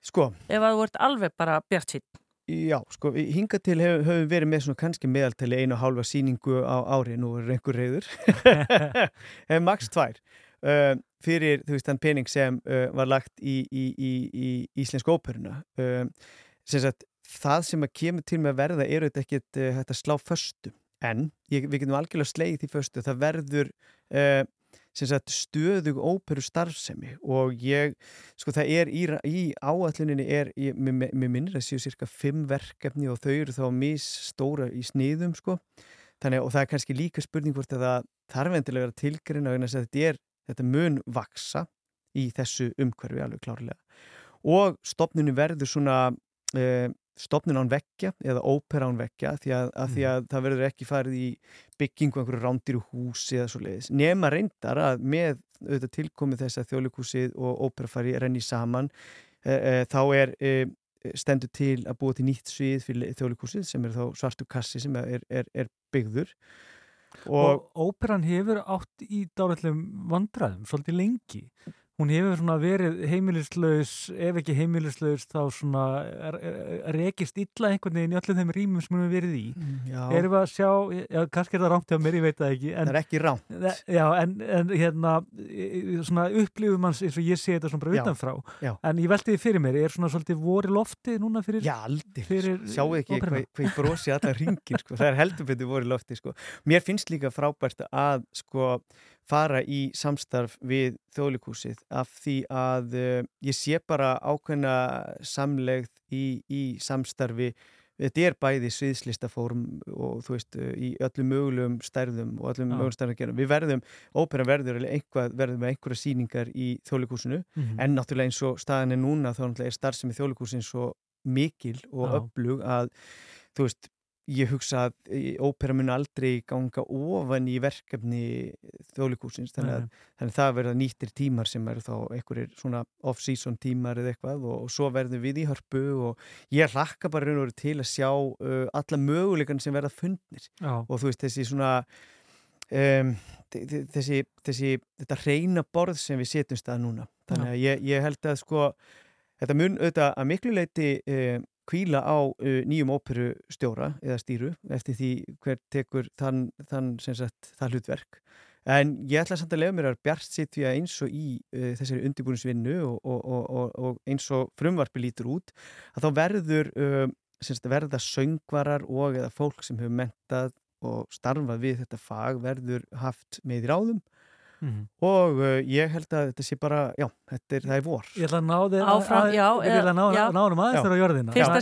Sko, Ef að þú ert alveg bara bjart sín Já, sko, hingað til hefur við verið með svona kannski meðaltali einu og hálfa sýningu á ári, nú er einhver reyður, hefur max tvær, uh, fyrir þú veist þann pening sem uh, var lagt í, í, í, í Íslensku óperuna. Uh, sem sagt, það sem að kemur til með að verða eru þetta ekkert uh, hægt að slá föstu, en ég, við getum algjörlega slegið því föstu, það verður uh, sagt stöðug óperu starfsemi og ég, sko það er í, í áalluninni er, ég, mér, mér minnir að séu cirka fimm verkefni og þau eru þá misstóra í sniðum sko. Þannig og það er kannski líka spurning hvort að það þarf endilega að þess að þetta er, þetta mun vaksa í þessu umhverfi alveg klárlega. Og stopnunni verður svona uh, stopnun án vekkja eða ópera án vekkja því að, að, því að það verður ekki farið í byggingu einhverju rándiru húsi eða svo leiðis nema reyndar að með auðvitað tilkomið þess að þjóðleikúsið og ópera fari renni saman e, e, þá er e, stendur til að búa til nýtt svið fyrir þjóðleikúsið sem er þá svartu kassi sem er, er, er byggður Og, óperan hefur átt í dálætlegum vandræðum svolítið lengi. Hún hefur svona verið heimilislaus, ef ekki heimilislaus, þá svona rekist illa einhvern veginn í öllum þeim rýmum sem hún hefur verið í. Já. Erum við að sjá, já, kannski er það rámt hjá mér, ég veit það ekki. En, Það er ekki rámt. Já, en, en hérna, svona upplifum manns eins og ég sé þetta svona bara Já, utanfrá. En ég velti því fyrir mér, er svona svolítið voru lofti núna fyrir Já, aldrei, sjáu ekki hvað, ég brosi allar ringin sko. það er heldur betur voru lofti sko. mér finnst líka frábært að sko, fara í samstarf við þjóðlikúsið af því að uh, ég sé bara ákveðna samlegð í, í samstarfi þetta er bæði sviðslistafórum og þú veist, í öllum mögulegum stærðum og öllum mögulegum stærðum að gera við verðum, ópera verður einhvað verðum með einhverja sýningar í þjóðlikúsinu Mhm. en náttúrulega eins og staðan er núna þá er starfsemi þjóðlikúsin svo mikil og Já. öflug að þú veist, ég hugsa að ópera mun aldrei ganga ofan í verkefni þjóðlikúsins þannig þannig að það verða nýttir tímar sem eru þá einhverjir svona off-season tímar eða eitthvað og, og svo verðum við í hörpu og ég hlakka bara raun og veru til að sjá uh, alla möguleikan sem verða fundnir. Já. og þú veist þessi svona um, þe- þe- þessi, þessi þetta reyna borð sem við setjum stað núna. Þannig að ég, ég held að sko þetta mun auðvitað að miklu leiti um, kvíla á uh, nýjum óperustjóra eða stýru eftir því hver tekur þann, þann sagt það hlutverk. En ég ætla samt að lega mér að bjart sitt því að eins og í uh, þessari undirbúinsvinnu og, og, og, og, eins og frumvarpi lítur út að þá verður uh, sagt, verða söngvarar og eða fólk sem hefur mentað og starfað við þetta fag verður haft með í ráðum Mhm. og uh, ég held að þetta sé bara, já, þetta er, það er vor. Ég ætla að ná þér Áfram, að- já, Ég ætla að ná, ná honum aðeins þér á jörðina. Fyrsta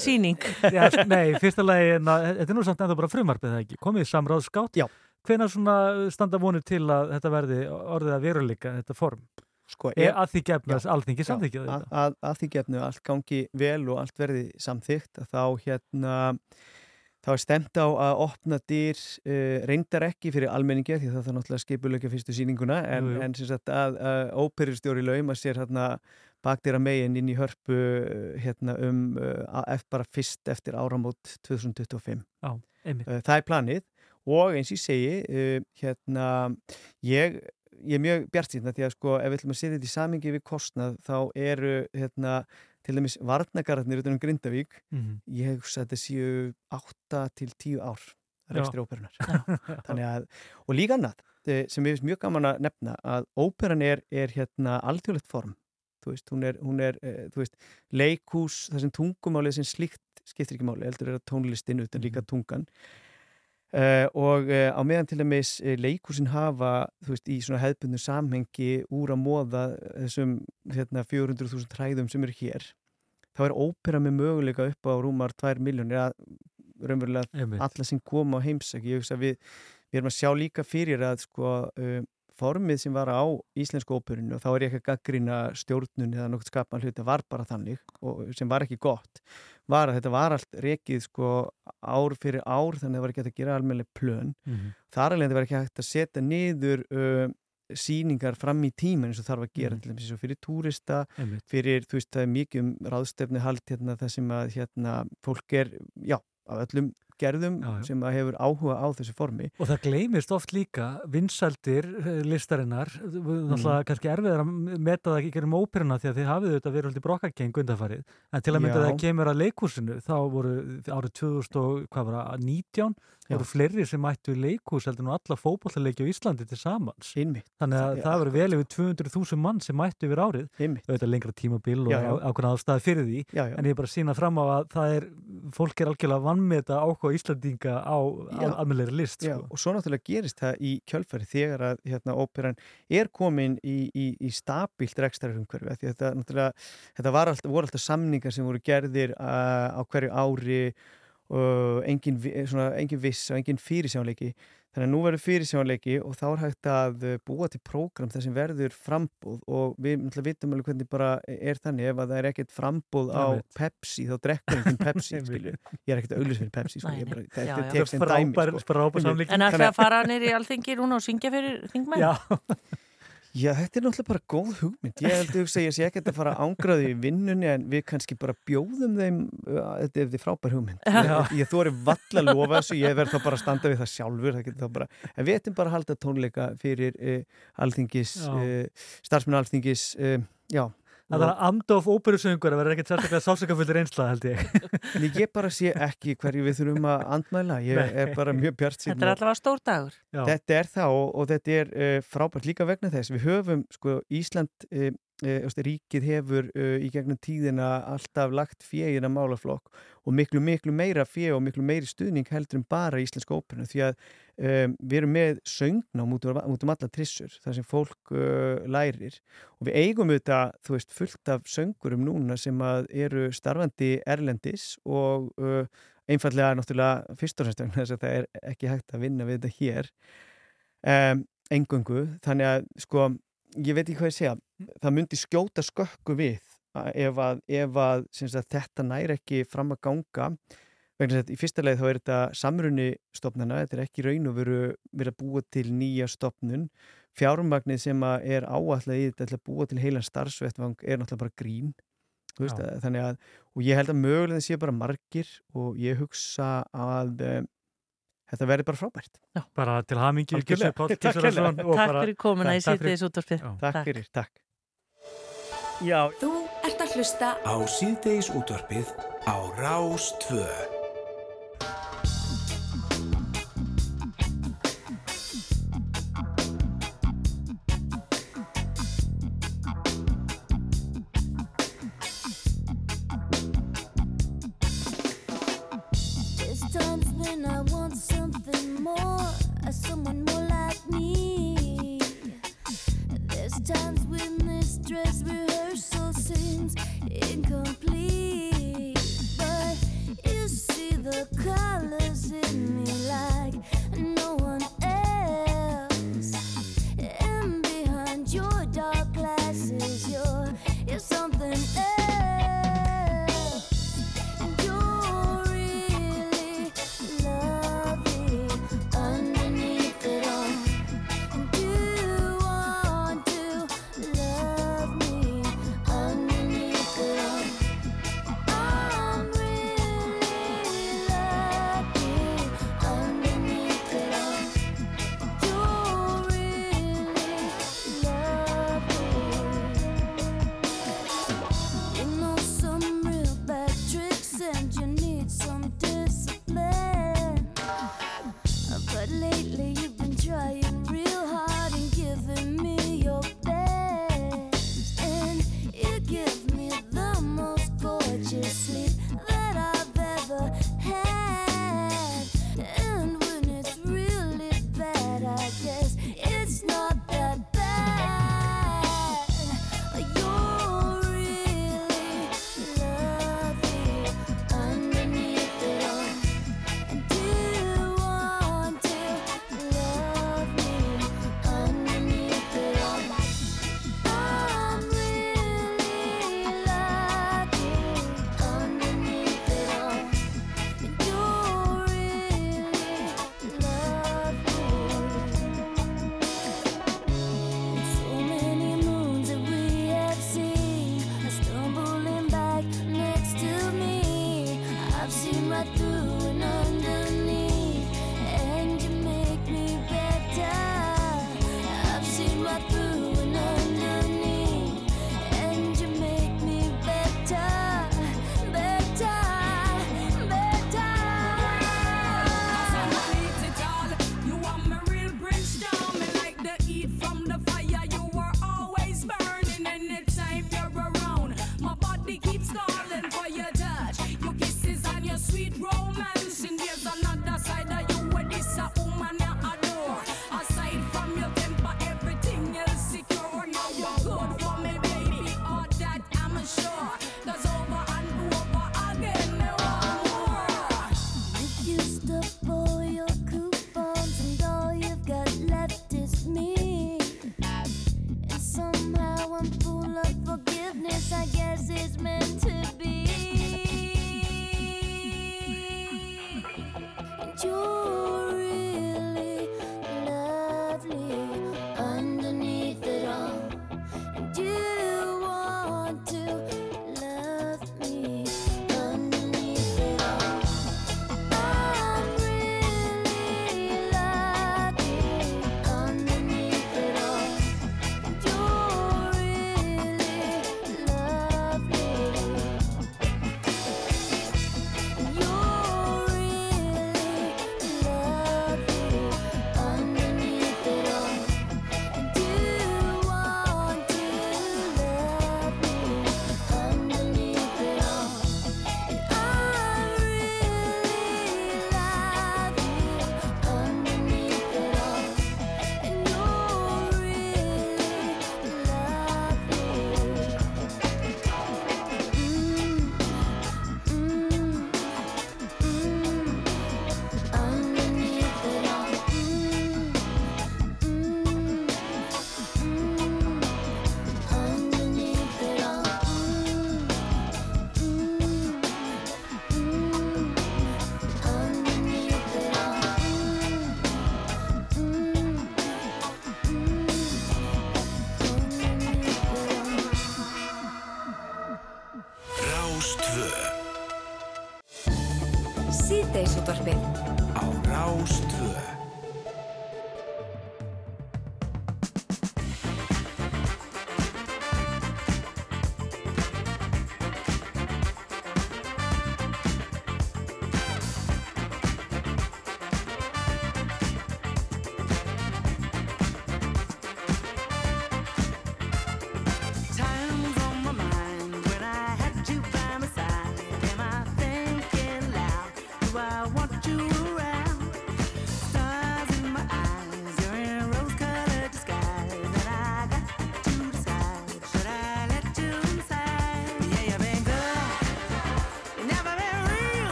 já, Nei, fyrsta lagi Þetta er nú samt ennþá bara frumarpið það ekki? Komið samráðskátt Já. Hvenær svona standa vonir til að þetta verði orðið að veruleika, þetta form? Sko, Er að því gefna Já, samþykja að, að, að því gefnu allt gangi vel og allt verði samþygt að þá hérna þá er stemt á að opna dyr uh, reyndar ekki fyrir almenningi því það þarf náttúrulega skipuleika fyrstu sýninguna en, en sem sagt að, að óperustjóri lauma sér hérna bakdýra megin inn í hörpu uh, hérna um uh, bara fyrst eftir áramót 2025 Já, einmitt. Uh, það er planið og eins ég segi uh, hérna ég, ég er mjög bjart síðan því að sko ef við ætlum að setja þetta í samingi við kostnað þá eru hérna til dæmis varnagararnir utan um Grindavík Mhm. ég hugsa að þetta séu 8 til 10 ár rekstri óperunar að, og líka annað eh, sem ég finnst mjög gaman að nefna að óperan er, er hérna alþjóðlegt form. Þú veist, hún er, hún er eh, þú veist, leikús, það sem tungumálið sem slíkt skiptir ekki máli, heldur er að tónlistin utan líka tungan Uh, og uh, á meðan til dæmis uh, leikúsin hafa, þú veist, í svona hefðbundum samhengi úr að móða þessum hérna, 400.000 træðum sem eru hér, þá er ópera með möguleika upp á rúmar 2 miljónir að raunverulega alla sem koma á heimsæk ég hugsa við, við erum að sjá líka fyrir að sko formið sem var á íslensku óperinu og þá er ég ekki að gaggrina stjórnun eða nokkuð skapan hluti, var bara þannig og sem var ekki gott var að þetta var allt rekið sko ár fyrir ár þannig að það var ekki hægt að gera almennileg plön Mhm. þar alveg var ekki hægt að setja niður uh, síningar fram í tíman eins og þarf að gera eins og fyrir túrista Einmitt. fyrir, þú veist, það er mikið um ráðstefni hald hérna það sem að hérna fólk er, já, af öllum gerðum Já, já. sem að hefur áhuga á þessu formi. Og það gleymist oft líka vinsældir eh, listarinnar, náttúrulega kannski erfiðar að meta það ekki gerum óperuna því að þið hafið auðvitað verið alltaf brokkakeng undanfarið, en til að mynda það kemur að leikhúsinu, þá voru árið 2000 og hvað var það, 19 Já. voru fleiri sem mættu í leikhús heldur nú alla fótbollaleiki á Íslandi til samans. Einmitt. Þannig að Já, það voru vel yfir 200.000 mann sem mættu yfir árið, Einmitt. auðvitað lengra tímabil og Já, já. ákveðna ástæði fyrir því, Já, já. en ég er bara að sína fram á að það er, fólk er algjörlega vannmeta áhuga Íslandinga á Já. almennleiri list. Já, sko. og svo náttúrulega gerist það í kjölfæri þegar að hérna, óperan er komin í, í, í stabilt að þetta, þetta alltaf, voru alltaf samningar sem voru gerðir uh, á hverju ári og engin, vi- svona, engin viss og engin fyrirsjónleiki þannig að nú verður fyrirsjónleiki og þá er hægt að uh, búa til prógram þar sem verður frambúð og við náttúrulega vitum alveg hvernig bara er þannig ef að það er ekkert frambúð á. Pepsi þá drekkur enginn Pepsi ég er ekkert að auðvitað fyrir Pepsi sko. Er bara, nei. þetta Já, er tekst en Frábær- dæmi sko. En ætla að fara nýri í alþingi núna og syngja fyrir þingmenn? Já. Þetta er náttúrulega bara góð hugmynd. Ég held að ég sé ekki að fara ángraði í vinnunni en við kannski bara bjóðum þeim, uh, þetta er því frábær hugmynd. Ég, ég þóri valla að lofa þessu, ég verð þá bara að standa við það sjálfur, það bara, en við ættum bara að halda tónleika fyrir uh, alþingis, Já. uh, starfsmenn alþingis, uh, já. Það er að andof óperusöngur að vera ekkert sérstaklega sálsökafullir einsla held ég. En ég bara sé ekki hverju við þurfum að andmæla, ég Nei. er bara mjög bjart Þetta er allavega stór dagur. Já. Þetta er það og, og þetta er uh, frábært líka vegna þess. Við höfum, sko, Ísland, uh, ríkið hefur uh, í gegnum tíðina alltaf lagt fjegina málaflokk og miklu, miklu meira fjeg og miklu meiri stuðning heldur en bara íslenska óperuna. Því að um, við erum með söngnám út um, um alla trissur þar sem fólk uh, lærir og við eigum auðvitað, þú veist, fullt af söngurum núna sem að eru starfandi erlendis og uh, einfallega náttúrulega fyrst og fremst vegna þess að það er ekki hægt að vinna við þetta hér um, engöngu, þannig að sko, ég veit ekki hvað ég segja það myndi skjóta skökku við ef að, ef að sagt, þetta næri ekki fram að ganga. Vegna þess að í fyrsta leið þá er þetta samrunni stopnana, þetta er ekki raun og veru verið að búa til nýja stopnun fjármagnið sem er áallega í þetta að búa til heilan starfsvettvang er náttúrulega bara grín. Veist, að, þannig að, og ég held að mögulega sé bara margir og ég hugsa að um, þetta verði bara frábært. Bara til hamingi Takk fyrir komuna í síðdeis útvarpið. Já. Takk fyrir, takk. Já, Þú ert að hlusta Á síðdeis útvarpið á Rás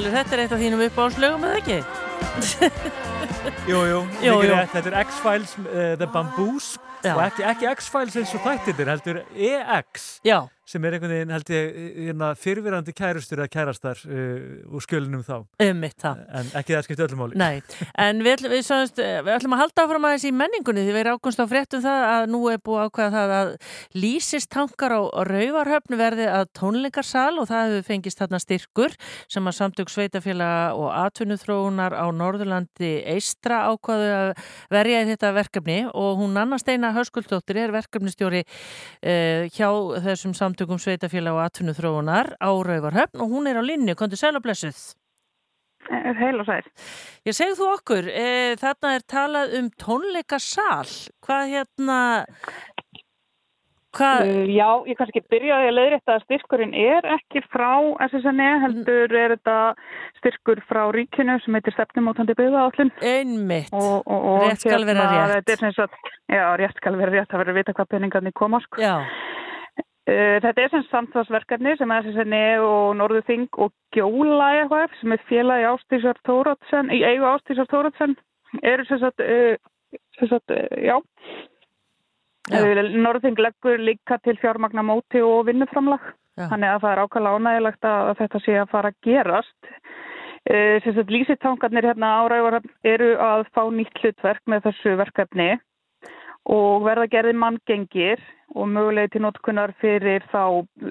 Valur, þetta er eitt af þínum uppáhaldslögum, eða ekki? Jú, jú, Jú. Þetta er X-Files, uh, The Bamboos Já. og ekki, ekki X-Files eins og þættir heldur EX Já. Sem er einhvern veginn held ég hérna, fyrfirandi kærustur eða kærastar uh, úr skjölunum þá. Ummitt það. en ekki það skipti öllum máli. Nei, en við, við, sagðist, við ætlum að halda áfram aðeins í menningunni því við erum ákvæmst á fréttum það að nú er búið ákvæða það að lýsistankar á Rauvarhöfn verði að tónleikarsal og það hefur fengist þarna styrkur sem að samtök sveitafélaga og atvinnuþróunar á Norðurlandi Eistra ákvæðu að verja í þetta verkefni og hún Anna Steina Höskuldóttir samtökum sveitafélaga og atvinnuþróunar á Rauvarhöfn og hún er á linni, kontur sæl og blessuð. Heil og sæl. Ég segðu þú okkur, e, þarna er talað um tónleikasal. Hvað hérna, hvað, Uh, já, ég kannski byrjaði að leiðrétta að styrkurinn er ekki frá SSNE, E, heldur er þetta styrkur frá ríkinu sem heitir stefnumótandi byggðaállin. Einmitt. Og, og, og Rétt skal vera rétt. Er sem sagt, já, rétt skal vera rétt, það verður að vita hvað peningarnir koma, sko. Já. Uh, þetta er sem samtvarsverkefni sem SSNE og Norðurþing og Gjóla eitthvað sem er félagi Ástísar Tóratsen, í eigu Ástísar Tóratsen eru sem sagt, uh, sem sagt uh, já, já. Norðurþing leggur líka til fjármagna móti og vinnuframlag. Þannig að það er ákvæmlega ánægilegt að þetta sé að fara að gerast. Sem sagt lísitangarnir hérna áræður eru að fá nýtt hlutverk með þessu verkefni og verða gerði manngengir og mögulegi til notkunar fyrir þá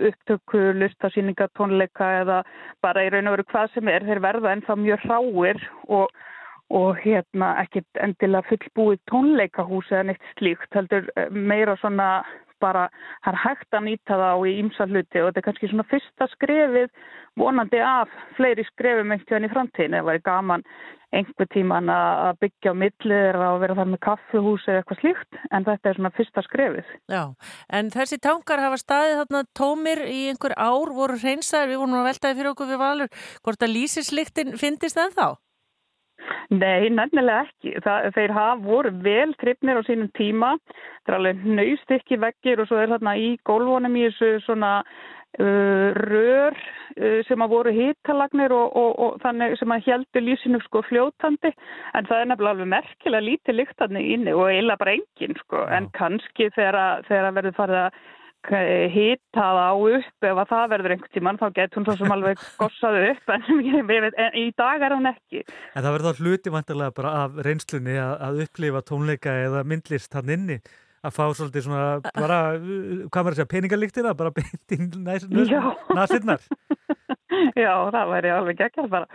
upptöku, lustasýninga, tónleika eða bara í raun og veru hvað sem er, þeir verða ennþá mjög hráir og, og hérna ekkit endilega fullbúið tónleikahús eða neitt slíkt, heldur eh, meira svona bara, það er hægt að nýta það í ýmsa hluti og þetta er kannski svona fyrsta skrefið vonandi af fleiri skrefum einhvern í framtíðin, það væri gaman einhver tíman að byggja á millir og vera þar með kaffuhús eða eitthvað slíkt en þetta er svona fyrsta skrefið. Já, en þessi tankar hafa staðið þarna tómir í einhver ár, voru hreinsaðir, við vorum að veltaði fyrir okkur við valur, hvort að lýsisliktin fyndist það þá? Nei, nefnilega ekki. Það, þeir hafa voru vel trippnir á sínum tíma. Það er alveg nöyst ekki veggir og svo er þarna í gólfónum í þessu svona uh, rör uh, sem að voru hittalagnir og, og, og þannig sem að heldur lísinu sko fljótandi. En það er nefnilega alveg merkilega lítið lyktarni inni og eiginlega bara engin sko. En kannski þegar að verður farið að hita það á upp. Ef að það verður einhvern tíman þá getur hún svo sem alveg gossað upp en, en í dag er hún ekki. En það verður þá hluti vantarlega bara af reynslunni að, að upplifa tónleika eða myndlist hann inni að fá svolítið svona bara, hvað maður að segja, peningalíktina, bara beint í Já. nasinnar. Já, það væri alveg geggjað bara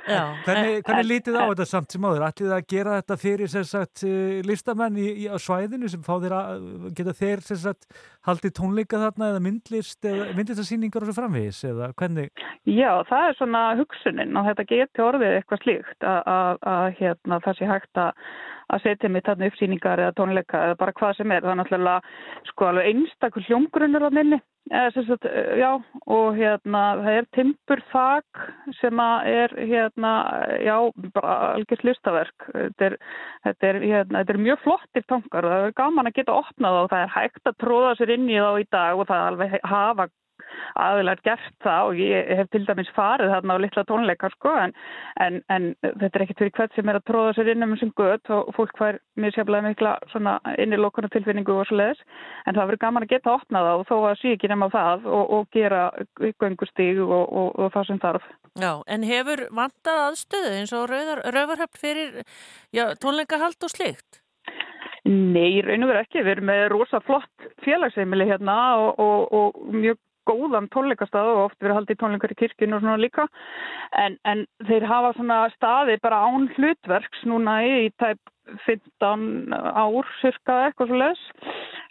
Hvernig, hvernig lítið á þetta samt sem áður? Ætlið að gera þetta fyrir sem sagt eh, listamenn í, í, á svæðinu sem fá þeir að, geta þeir sem sagt haldið tónleika þarna eða myndlist eða myndlistasýningar og svo framvegis eða hvernig? Já, það er svona hugsunin og þetta geti orðið eitthvað slíkt að, að, að hérna, það sé hægt að að setja mig þarna uppsýningar eða tónleika eða bara hvað sem er. Það er náttúrulega sko alveg einstakur hljómgrunnur á minni sagt, eh, já, og hérna það er timburþak sem er hérna, já, bara algjörst listaverk. Þetta er, þetta er, hérna, þetta er mjög flottir tankar og það er gaman að geta opnað og það er hægt að tróða sér inn í þá í dag og það er alveg hafa aðilar gert það og ég hef til dæmis farið þarna á litla tónleika sko en, en, en þetta er ekkert fyrir hvert sem er að tróða sér inn um þessum gött og fólk fær mér sérflega mikla svona innilokuna tilfinningu og svo leiðis en það verður gaman að geta opnað og þó að sé ekki nema það og, og gera göngustíg og, og, og það sem þarf. Já, en hefur vantað aðstöðu eins og rauvarhöfn fyrir já, tónleikahald og slikt? Nei, í raun og veru ekki. Við erum með rosa flott félagsheimili hérna og, og, og mjög góðan tónleikastað og oft verið haldið tónleikar í kirkjun og svona líka. En, en þeir hafa svona staði bara án hlutverks núna í tæp 15 ár cirka eitthvað svo les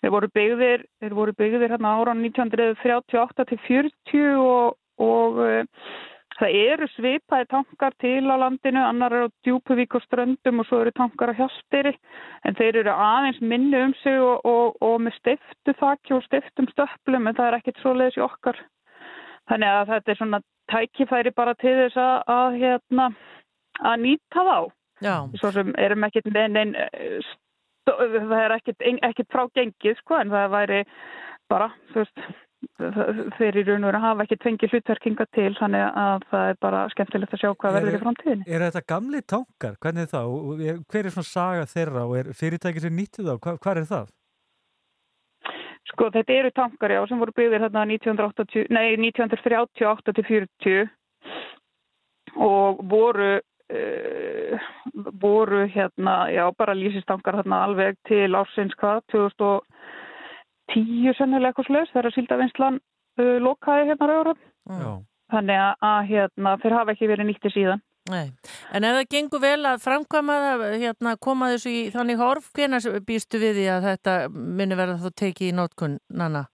þeir voru byggðir þeir voru byggðir hérna ára 1938 til 40 og, og uh, það eru svipaði tankar til á landinu annar er á Djúpuvík og Ströndum og svo eru tankar á Hjastýri en þeir eru aðeins minni um sig og, og, og með stiftu þakki og stiftum stöplum en það er ekkit svoleiðis í okkar þannig að þetta er svona tækifæri bara til þess að, að hérna að nýta þá Já. svo sem erum með neinn það er ekkit, ekkit frá gengið sko en það væri bara þú veist þeir í raun og veru hafa ekki tvengi hlutverkinga til þannig að það er bara skemmtilegt að sjá hvað verður í framtíðinni. Er þetta gamli tankar? Hvernig er? Og er- Hver er svona saga þeirra og er fyrirtæki sem nýttu þá? Hva, hvað er það? Sko þetta eru tankar já sem voru byggðir þarna 1980, nei, 1938 til 40 og voru uh, voru hérna já bara lýsistankar þarna alveg til ársins hvað 2010 sennilega eitthvað slags þegar síldavinslan uh, lokaði hérna rauður Já. þannig að, að hérna þeir hafa ekki verið nýtti síðan. Nei, en ef það gengur vel að framkvæma það, hérna, koma þessu í þannig horf, hvenær býstu við því að þetta muni verða þá tekið í nótkun, Nanna?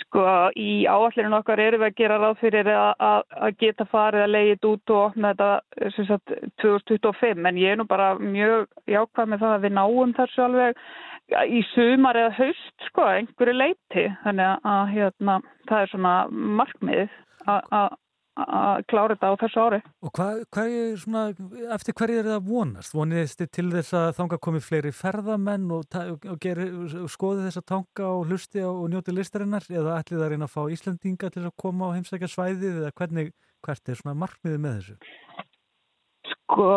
Sko í áallinu okkar erum við að gera ráð fyrir að, að, að geta farið að leiðið út og opna þetta sem sagt 2025 en ég er nú bara mjög jákvæð með það að við náum þessu alveg í sumar eða haust sko einhverju leiti þannig að hérna það er svona markmið að- að að klára þetta á þessu ári. Og hvað, hvað er svona, eftir hverju er það vonast? Vonist þið til þess að þanga komið fleiri ferðamenn og, og geri, skoði þessa tanga og hlusti á og njóti listarinnar eða ætlið að reyna að fá Íslandinga til að koma á heimsækja svæðið eða hvernig, hvert er svona markmiðið með þessu? Sko,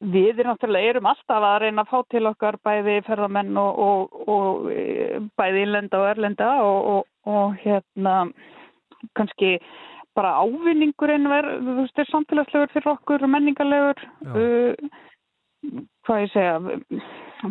við erum náttúrulega erum alltaf að reyna að fá til okkar bæði ferðamenn og, og, og e, bæði innlenda og erlenda og, og, og hérna kannski bara ávinningurinn verð, þú veist, er samfélagslegur fyrir okkur og menningarlegur uh, hvað ég segja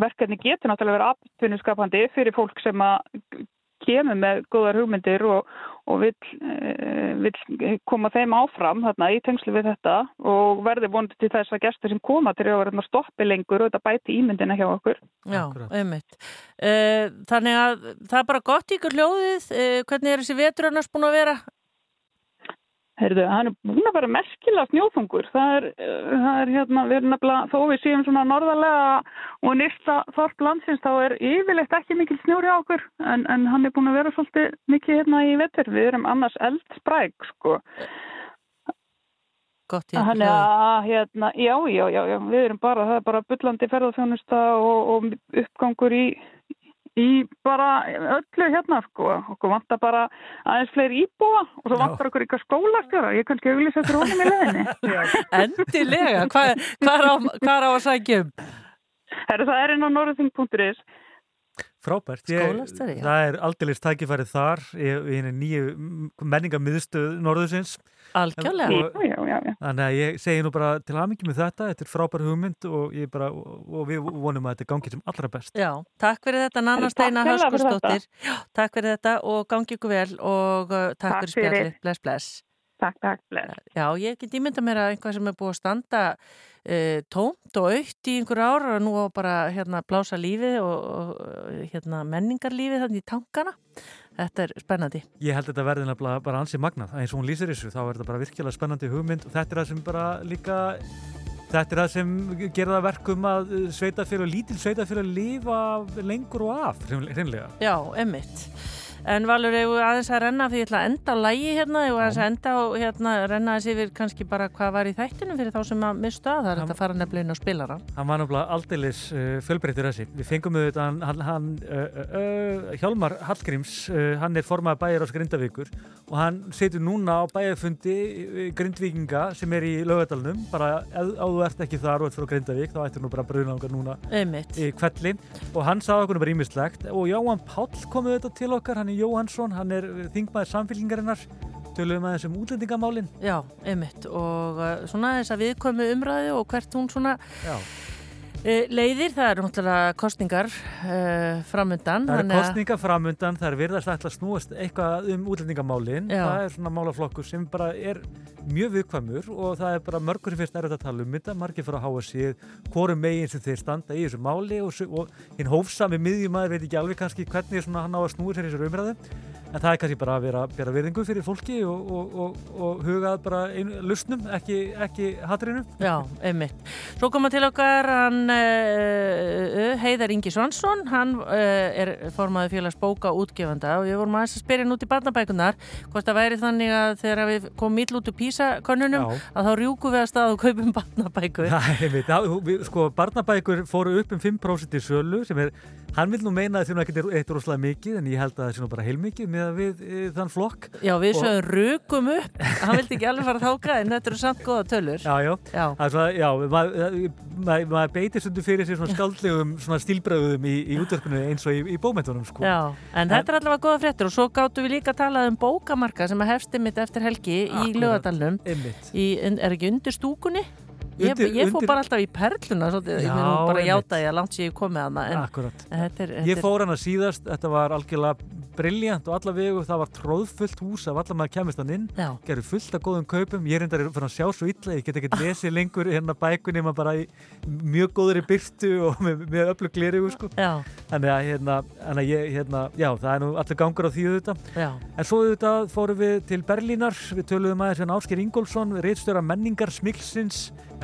verkefni getur náttúrulega verið atvinnuskapandi fyrir fólk sem að kemur með góðar hugmyndir og, og vill, uh, vill koma þeim áfram þarna í tengslu við þetta og verði vonandi til þess að gestur sem koma til að vera stoppi lengur og þetta bæti ímyndina hjá okkur. Já, einmitt. Uh, þannig að það er bara gott í ykkur hljóðið. Uh, hvernig er þessi vetur annars búin að vera? Heyrðu, hann er búin að vera merkilega snjóþungur. Það er, uh, það er hérna, við erum nefnilega, þó við séum svona norðarlega og nýsta þorp landsins, þá er yfirleitt ekki mikil snjóri á okkur, en, en hann er búin að vera svolítið mikið hérna í vetur. Við erum annars eldspræk, sko. Gott Þannig hljóðið. að, hérna, já, já, já, já, við erum bara, það er bara bullandi ferðarþjónusta og, og uppgangur í, í bara öllu hérna, sko. Okkur vantar bara aðeins fleiri íbúa og svo vantar okkur ykkar skólastjóra. Ég kannski auglýsa fyrir honum í leðinni. Endilega, hvað hva er, á, hva er á að sækja um? Herru, það er inn á norðurþing.is. Frábært. Ég, það er aldeilis tækifærið þar í, henni nýju menningarmiðstöð Norðursins. Algjörlega. Og- Já, já, já. Þannig að ég segi nú bara til aðmyggjum með þetta, þetta er frábær hugmynd og, ég bara, og, við vonum að þetta gangi sem allra best. Já, takk fyrir þetta Nanna Steina. Já, takk fyrir þetta og gangi ykkur vel og uh, takk, Takk fyrir fyrir. spjallið. Bless, bless. Takk, takk, bless. Já, ég get ímynda mér að einhvað sem er búið að standa uh, tómt og aukt í einhver ár og nú á bara hérna blása lífið og, og hérna menningarlífið þannig í tankana. Þetta er spennandi. Ég held að þetta verði nefnilega bara ansið magnað, eins og hún lýsir þessu, þá er þetta bara virkilega spennandi hugmynd og þetta er það sem bara líka, þetta er það sem gerir það verkum að sveitafélag, lítil sveitafélag lifa lengur og af, hreinlega. Já, emmitt. En Valur, ef við aðeins að renna, því ég ætla að enda á lægi hérna, ef við aðeins að enda á hérna, renna aðeins yfir kannski bara hvað var í þættinum fyrir þá sem að mistu að það er þetta að fara nefnilega inn á spilara. Hann var náttúrulega aldeilis uh, fjölbreyttur þessi. Við fengum auðvitað hann, hann, uh, uh, uh, Hjálmar Hallgríms, uh, hann er formaði bæjar ás Grindavíkur og hann setur núna á bæjarfundi uh, Grindvíkinga sem er í lögadalunum, bara ef þú ert ekki þar og ert frá Grindavík, þá ættir nú bara brunangar núna í kvelli og hann sagði okkur bara til okkar, hann er þingmaður samfélkingarinnar, tölum aðeins um útlendingamálin. Já, einmitt og uh, svona þess að viðkomu umræðu og hvert hún svona Já. Uh, leiðir, það eru náttúrulega kostningar uh, framundan. Það eru kostningar framundan, það er virðast að snúast eitthvað um útlendingamálin. Já. Það er svona málaflokkur sem bara er mjög viðkvæmur og það er bara mörgur fyrst er að tala um þetta, margir fyrir að háa sig, hvorum megin sem þeir standa í þessu máli og, og hinn hófsami miðjumæður veit ekki alveg kannski hvernig hann á að snúa sér í þessu umræðu. En það er kannski bara að vera, bera virðingu fyrir fólki og, og, og, og hugað bara einu lusnum, ekki, ekki hatrinu. Já, einmitt. Svo koma til okkar hann uh, Heiðar Ingi Svansson, hann uh, er formaður félags bóka útgefanda og ég vorum aðeins að spyrja hann út í barnabækunar hvort það væri þannig að þegar við komum ítl út úr písakönnunum Já. að þá rjúku við að stað og kaupum barnabækur. Já, við- sko, barnabækur fóru upp um 5% í sölu sem er, hann vil nú meina að það er ekki eitt rosalega mikið en ég held að það sé nú bara heilmikið með við e, þann flokk. Já, við sögum rökum upp, hann vildi ekki alveg fara að þáka en þetta eru samt góða tölur. Já, já, Já. Það er svona, já, maður ma, ma beitir stundu fyrir sér svona skaldlegum stílbröðum í, í útverkunu eins og í, í bómentunum, sko. Já, en þetta er allavega góða fréttur og svo gáttu við líka að tala um bókamarka sem að hefst einmitt eftir helgi í. Í, er ekki undir stúkunni? Ég, ég fór bara alltaf í perluna, svolítið, ég Já, mér nú bara játa ég að langt sér ég komið hana. En, Akkurat. en þetta er, þetta Ég fór hana síðast, þetta var algjörlega briljant og alla vegu, það var tróðfullt hús af alla maður kemist hann inn, gerði fullt af góðum kaupum, ég reyndar er fyrir að sjá svo illa, ég get ekkert lesið lengur hérna bækunni, maður bara í mjög góðri byrtu og með, með öllu gleriðu, sko. Þannig að, hérna, ég, hérna, já, það er nú allir gangur á því auðvitað. Já. En svo auðvitað fórum við til Berlínar, við töluðum aðeins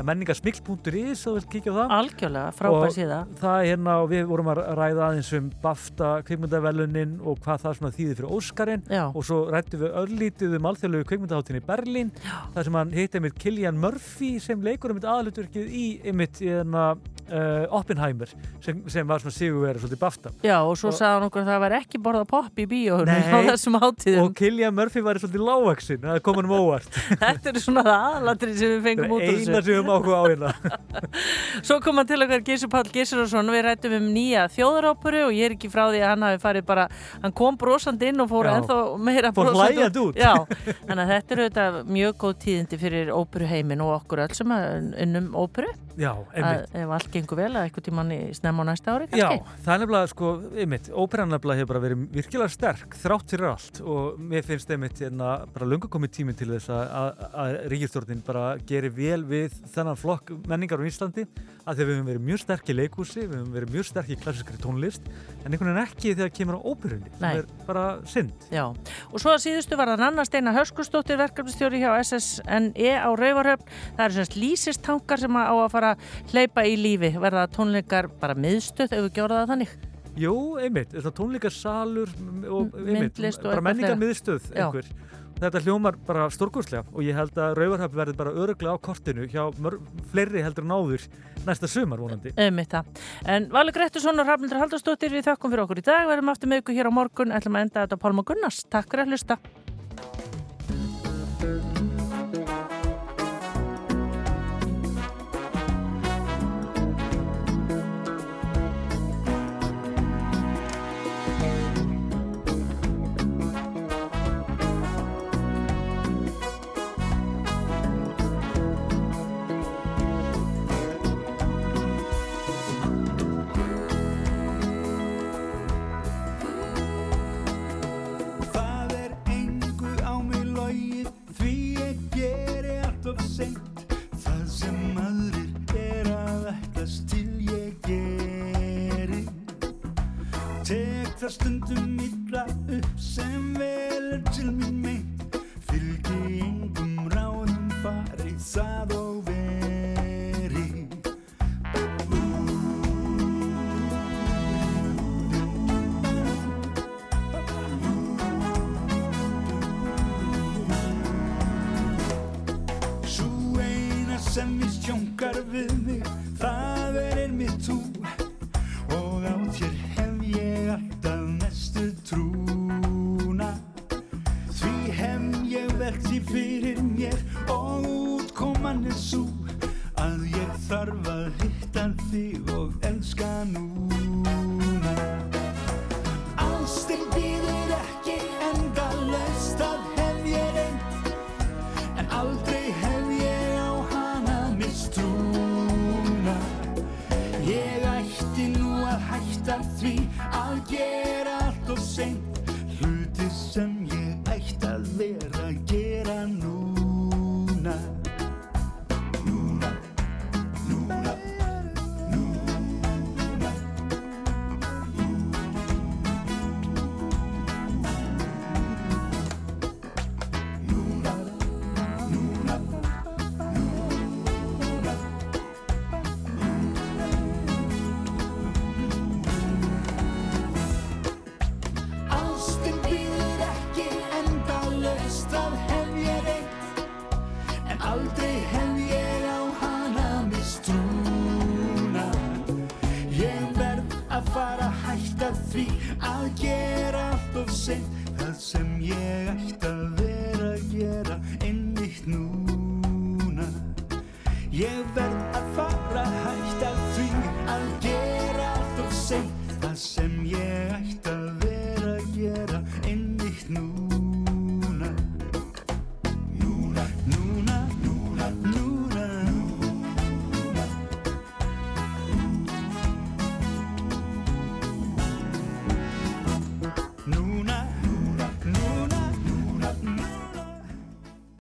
Ásker Ingólfsson, reitstjóra menningar smilsins, menningarsmils.is, þú vilt kíkja á það. Algjörlega, frábær Og síða. Það er hérna, og við vorum að ræða aðeins um BAFTA kvikmyndavelunin og hvað það svona þýði fyrir Óskarinn. Og svo rættum við örlítið um alþjóðlegu kveikmyndaháttin í Berlín þar sem hann hitti einmitt Killian Murphy sem leikur einmitt aðalutverkið í einmitt í þarna uh, Oppenheimer sem, sem var svona sigurverið svolítið bafta. Já, og svo sagði hann okkur að það var ekki borða popp í bíóhunum á þessum hátíðum. og Killian Murphy var svolítið lágvaksin það kom hann um óvart. Þetta er svona það aðalatrið sem við fengum út úr eina sem við höfum áhuga á hérna Svo kom hann til okkar Gísur Páll Gísurarsson við rættum um nýja þjóðaróperu og ég er ekki frá því að hann hafi farið bara, hann kom brosandi inn og fór Já. ennþá meira brosandi hlæjandi út. Já, þannig að þetta eru þetta mjög góð tíðindi fyrir óperuheimin og okkur öll sem að unnum óperu. Já, Að, einmitt ef allt gengur vel að eitthvað tímann í snemma á næsta ári Já, kannski. það er nefnilega, sko, einmitt, óperan nefnilega hefur bara verið virkilega sterk þrátt fyrir allt og mér finnst einmitt hérna, bara lunga komið tími til þess að, að, að ríkistjórnin bara geri vel við þennan flokk menningar á Íslandi að þegar við höfum verið mjög sterk í leikhúsi, við höfum verið mjög sterk í klassiskri tónlist en einhvern veginn ekki þegar kemur á óperunni sem er bara synd. Já, og svo að síðustu var það Nanna Steina Höskustóttir verkefnistjóri hjá SSNE á Rauvarhöfn. Það eru semst lýsistankar sem á að fara að hleypa í lífi. Verða tónleikar bara miðstöð ef við gjóra það þannig? Jú, einmitt, tónleikasalur og einmitt, bara menningar miðstöð Já. Þetta hljómar bara stórkurslega og ég held að Rauvarhöfn verði bara öruglega á kortinu hjá fleiri heldur en áður næsta sumar vonandi. Einmitt það. En Valur Grettusson og Rafnildur Haldarsdóttir við þökkum fyrir okkur í dag. Verðum aftur með ykkur hér á morgun. Ætlum að enda þetta á Pálma Gunnars. Takk fyrir að hlusta.